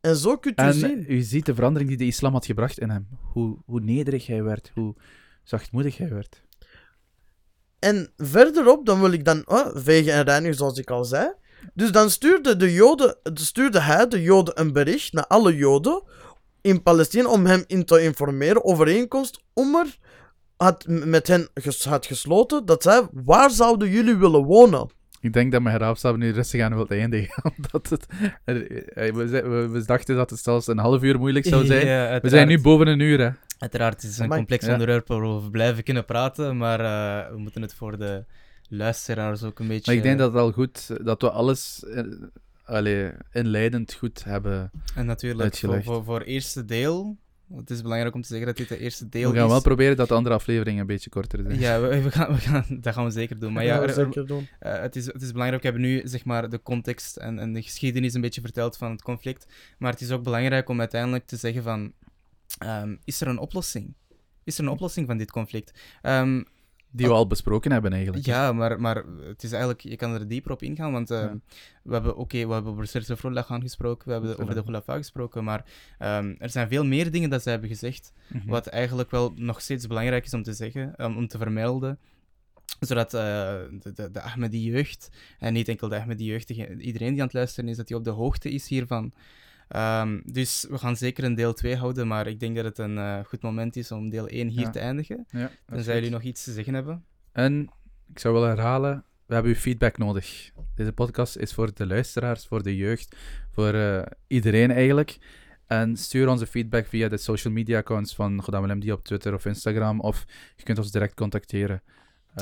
En zo kunt u En zien. u ziet de verandering die de islam had gebracht in hem. Hoe, hoe nederig hij werd, hoe zachtmoedig hij werd. En verderop, dan wil ik dan oh, vegen en reinigen, zoals ik al zei. Dus dan stuurde, de Joden, stuurde hij de Joden een bericht naar alle Joden in Palestina om hem in te informeren. Overeenkomst Omer had met hen had gesloten dat zij, waar zouden jullie willen wonen? Ik denk dat mijn heraapstap nu rustig aan wil eindigen. Omdat het, eh, we, we, dachten dat het zelfs een half uur moeilijk zou zijn. Ja, we zijn nu boven een uur, hè. Uiteraard, het is een complex Ja. onderwerp waarover we blijven kunnen praten, maar eh, we moeten het voor de luisteraars ook een beetje... Maar ik denk dat het al goed dat we alles. allee, inleidend goed hebben. En natuurlijk, voor, Uitgelegd. voor, voor het eerste deel... Het is belangrijk om te zeggen dat dit het eerste deel We gaan is. wel proberen dat de andere afleveringen een beetje korter zijn. Ja, we, we gaan, we gaan, dat gaan we zeker doen. Maar ja, Ja, er- er- zeker doen. Eh, het, is, het is belangrijk, we hebben nu zeg maar, de context en, en de geschiedenis een beetje verteld van het conflict. Maar het is ook belangrijk om uiteindelijk te zeggen van, ehm, is er een oplossing? Is er een oplossing van dit conflict? Ehm, Die we al besproken hebben eigenlijk. ja, maar, maar het is eigenlijk, je kan er dieper op ingaan, want ehm, Ja. we hebben, oké, we hebben over Serge Froelag gesproken, we hebben over de. Gulafag gesproken, maar ehm, er zijn veel meer dingen dat zij hebben gezegd, Mhm. wat eigenlijk wel nog steeds belangrijk is om te zeggen, um, om te vermelden. Zodat eh, de, de, de Ahmadi-jeugd, en niet enkel de Ahmadi-jeugd, dege- iedereen die aan het luisteren is, dat hij op de hoogte is hiervan. Ehm, dus we gaan zeker een deel 2 houden, maar ik denk dat het een eh, goed moment is om deel 1 hier Ja. te eindigen. Ja, Tenzij jullie nog iets te zeggen hebben. En ik zou willen herhalen, we hebben uw feedback nodig. Deze podcast is voor de luisteraars, voor de jeugd, voor eh, iedereen eigenlijk. En stuur onze feedback via de social media accounts van Godam LMD op Twitter of Instagram, of je kunt ons direct contacteren.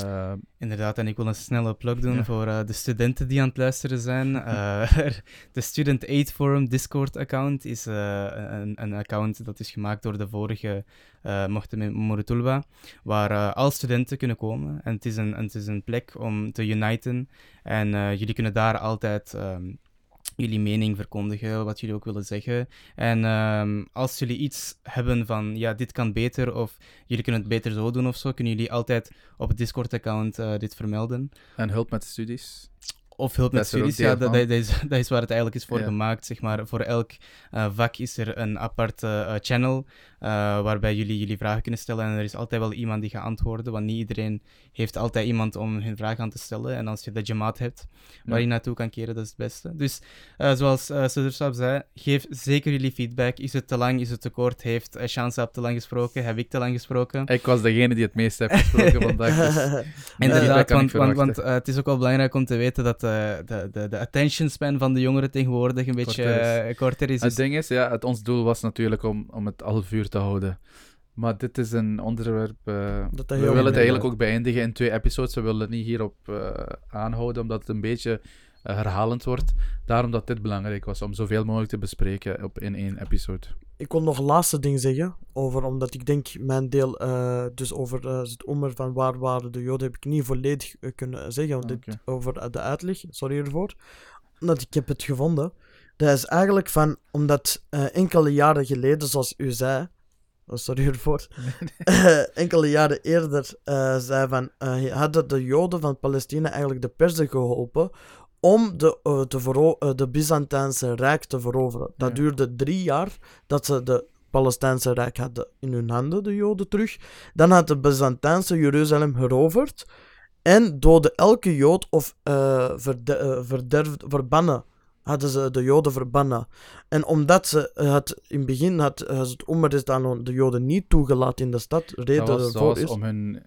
Eh, Inderdaad, en ik wil een snelle plug doen Ja. voor eh, de studenten die aan het luisteren zijn. Eh, de Student Aid Forum Discord-account is een, een account dat is gemaakt door de vorige uh, Murutulba, waar al studenten kunnen komen. En het is een, het is een plek om te uniten. En jullie kunnen daar altijd ehm, jullie mening verkondigen, wat jullie ook willen zeggen. En ehm, als jullie iets hebben van, ja, dit kan beter, of jullie kunnen het beter zo doen of zo, kunnen jullie altijd op het Discord-account eh, dit vermelden. en hulp met studies. Of hulp Dat met studies, ja, dat, dat, is, dat is waar het eigenlijk is voor Ja. gemaakt. Zeg maar. Voor elk eh, vak is er een aparte eh, channel waarbij jullie jullie vragen kunnen stellen. En er is altijd wel iemand die gaat antwoorden, want niet iedereen heeft altijd iemand om hun vraag aan te stellen. En als je de jamaat hebt waar Ja. je naartoe kan keren, dat is het beste. Dus eh, zoals uh, zei, geef zeker jullie feedback. Is het te lang, is het te kort? Heeft uh, Shansaab te lang gesproken? Heb ik te lang gesproken? Ik was degene die het meest heeft gesproken vandaag. Dus Inderdaad, want, want, want eh, het is ook wel belangrijk om te weten dat eh, de, de, de attention span van de jongeren tegenwoordig een beetje Korter is. eh, korter is. Het ding is, ja, het, ons doel was natuurlijk om, om het half uur te houden. Maar dit is een onderwerp. eh, Dat we willen het eigenlijk ook beëindigen in twee episodes. We willen het niet hierop eh, aanhouden, omdat het een beetje eh, herhalend wordt. Daarom dat dit belangrijk was, om zoveel mogelijk te bespreken op, in één episode. Ik kon nog een laatste ding zeggen, over, omdat ik denk mijn deel, dus over het onder van waar waren de Joden, heb ik niet volledig kunnen zeggen, dit, over de uitleg, sorry ervoor. Omdat ik heb het gevonden. Dat is eigenlijk van, omdat enkele jaren geleden, zoals u zei, oh, sorry ervoor, enkele jaren eerder eh, zei van, eh, hadden de Joden van Palestina eigenlijk de Perzen geholpen om de, eh, te vero- de Byzantijnse Rijk te veroveren. Dat Ja. duurde drie jaar dat ze de Palestijnse Rijk hadden in hun handen, de Joden terug. Dan had de Byzantijnse Jeruzalem heroverd en doodde elke Jood of verde- verderf- verbannen. Hadden ze de Joden verbannen. En omdat ze het in het begin had, eh, het Omer is dan de Joden niet toegelaten in de stad, reden Dat was, dat ervoor was is om hun,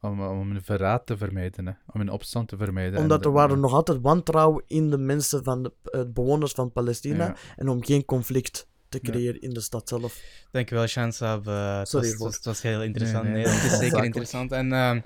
om, om hun verraad te vermijden, hè. om hun opstand te vermijden. omdat er de- waren nog altijd wantrouwen in de mensen van de eh, bewoners van Palestina Ja. en om geen conflict te Ja. creëren in de stad zelf. Dankjewel, Shansaab. Eh, het, Sorry was, het, was, het was heel interessant. Nee, Nee, nee. het is zeker interessant. En ehm,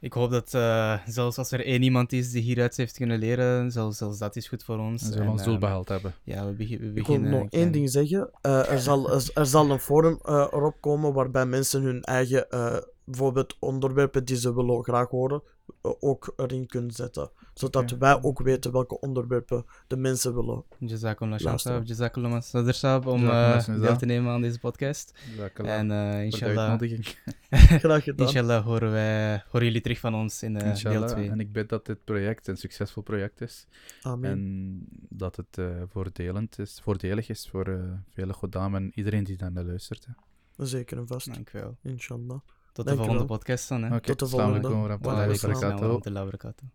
ik hoop dat eh, zelfs als er één iemand is die hieruit heeft kunnen leren, zelfs, zelfs dat is goed voor ons. Ze zullen En, ons doel ehm, behaald hebben. Ja, we, begin, we Ik wil beginnen... nog één ding zeggen. Eh, er, zal, er, er zal een forum eh, erop komen waarbij mensen hun eigen, eh, bijvoorbeeld onderwerpen die ze willen graag horen, ook erin kunnen zetten. Zodat wij ook weten welke onderwerpen de mensen willen. Jazakallah. Shansaab, Jazakallah Sadr Saab om eh, Sanza. deel te nemen aan deze podcast. En eh, Voor de inshallah, uitnodiging. Graag gedaan. inshallah horen, wij, horen jullie terug van ons in eh, deel Inshallah. 2. En ik bid dat dit project een succesvol project is. Amen. En dat het eh, voordelend is, voordelig is voor eh, vele goddam en iedereen die naar luistert. hè. Zeker en vast. Dankjewel. Inshallah. Tot de volgende podcast dan. Hè. Oké, Tot de assalamu volgende. Wa alaikum. Wa rahmatullahi wa barakatuh.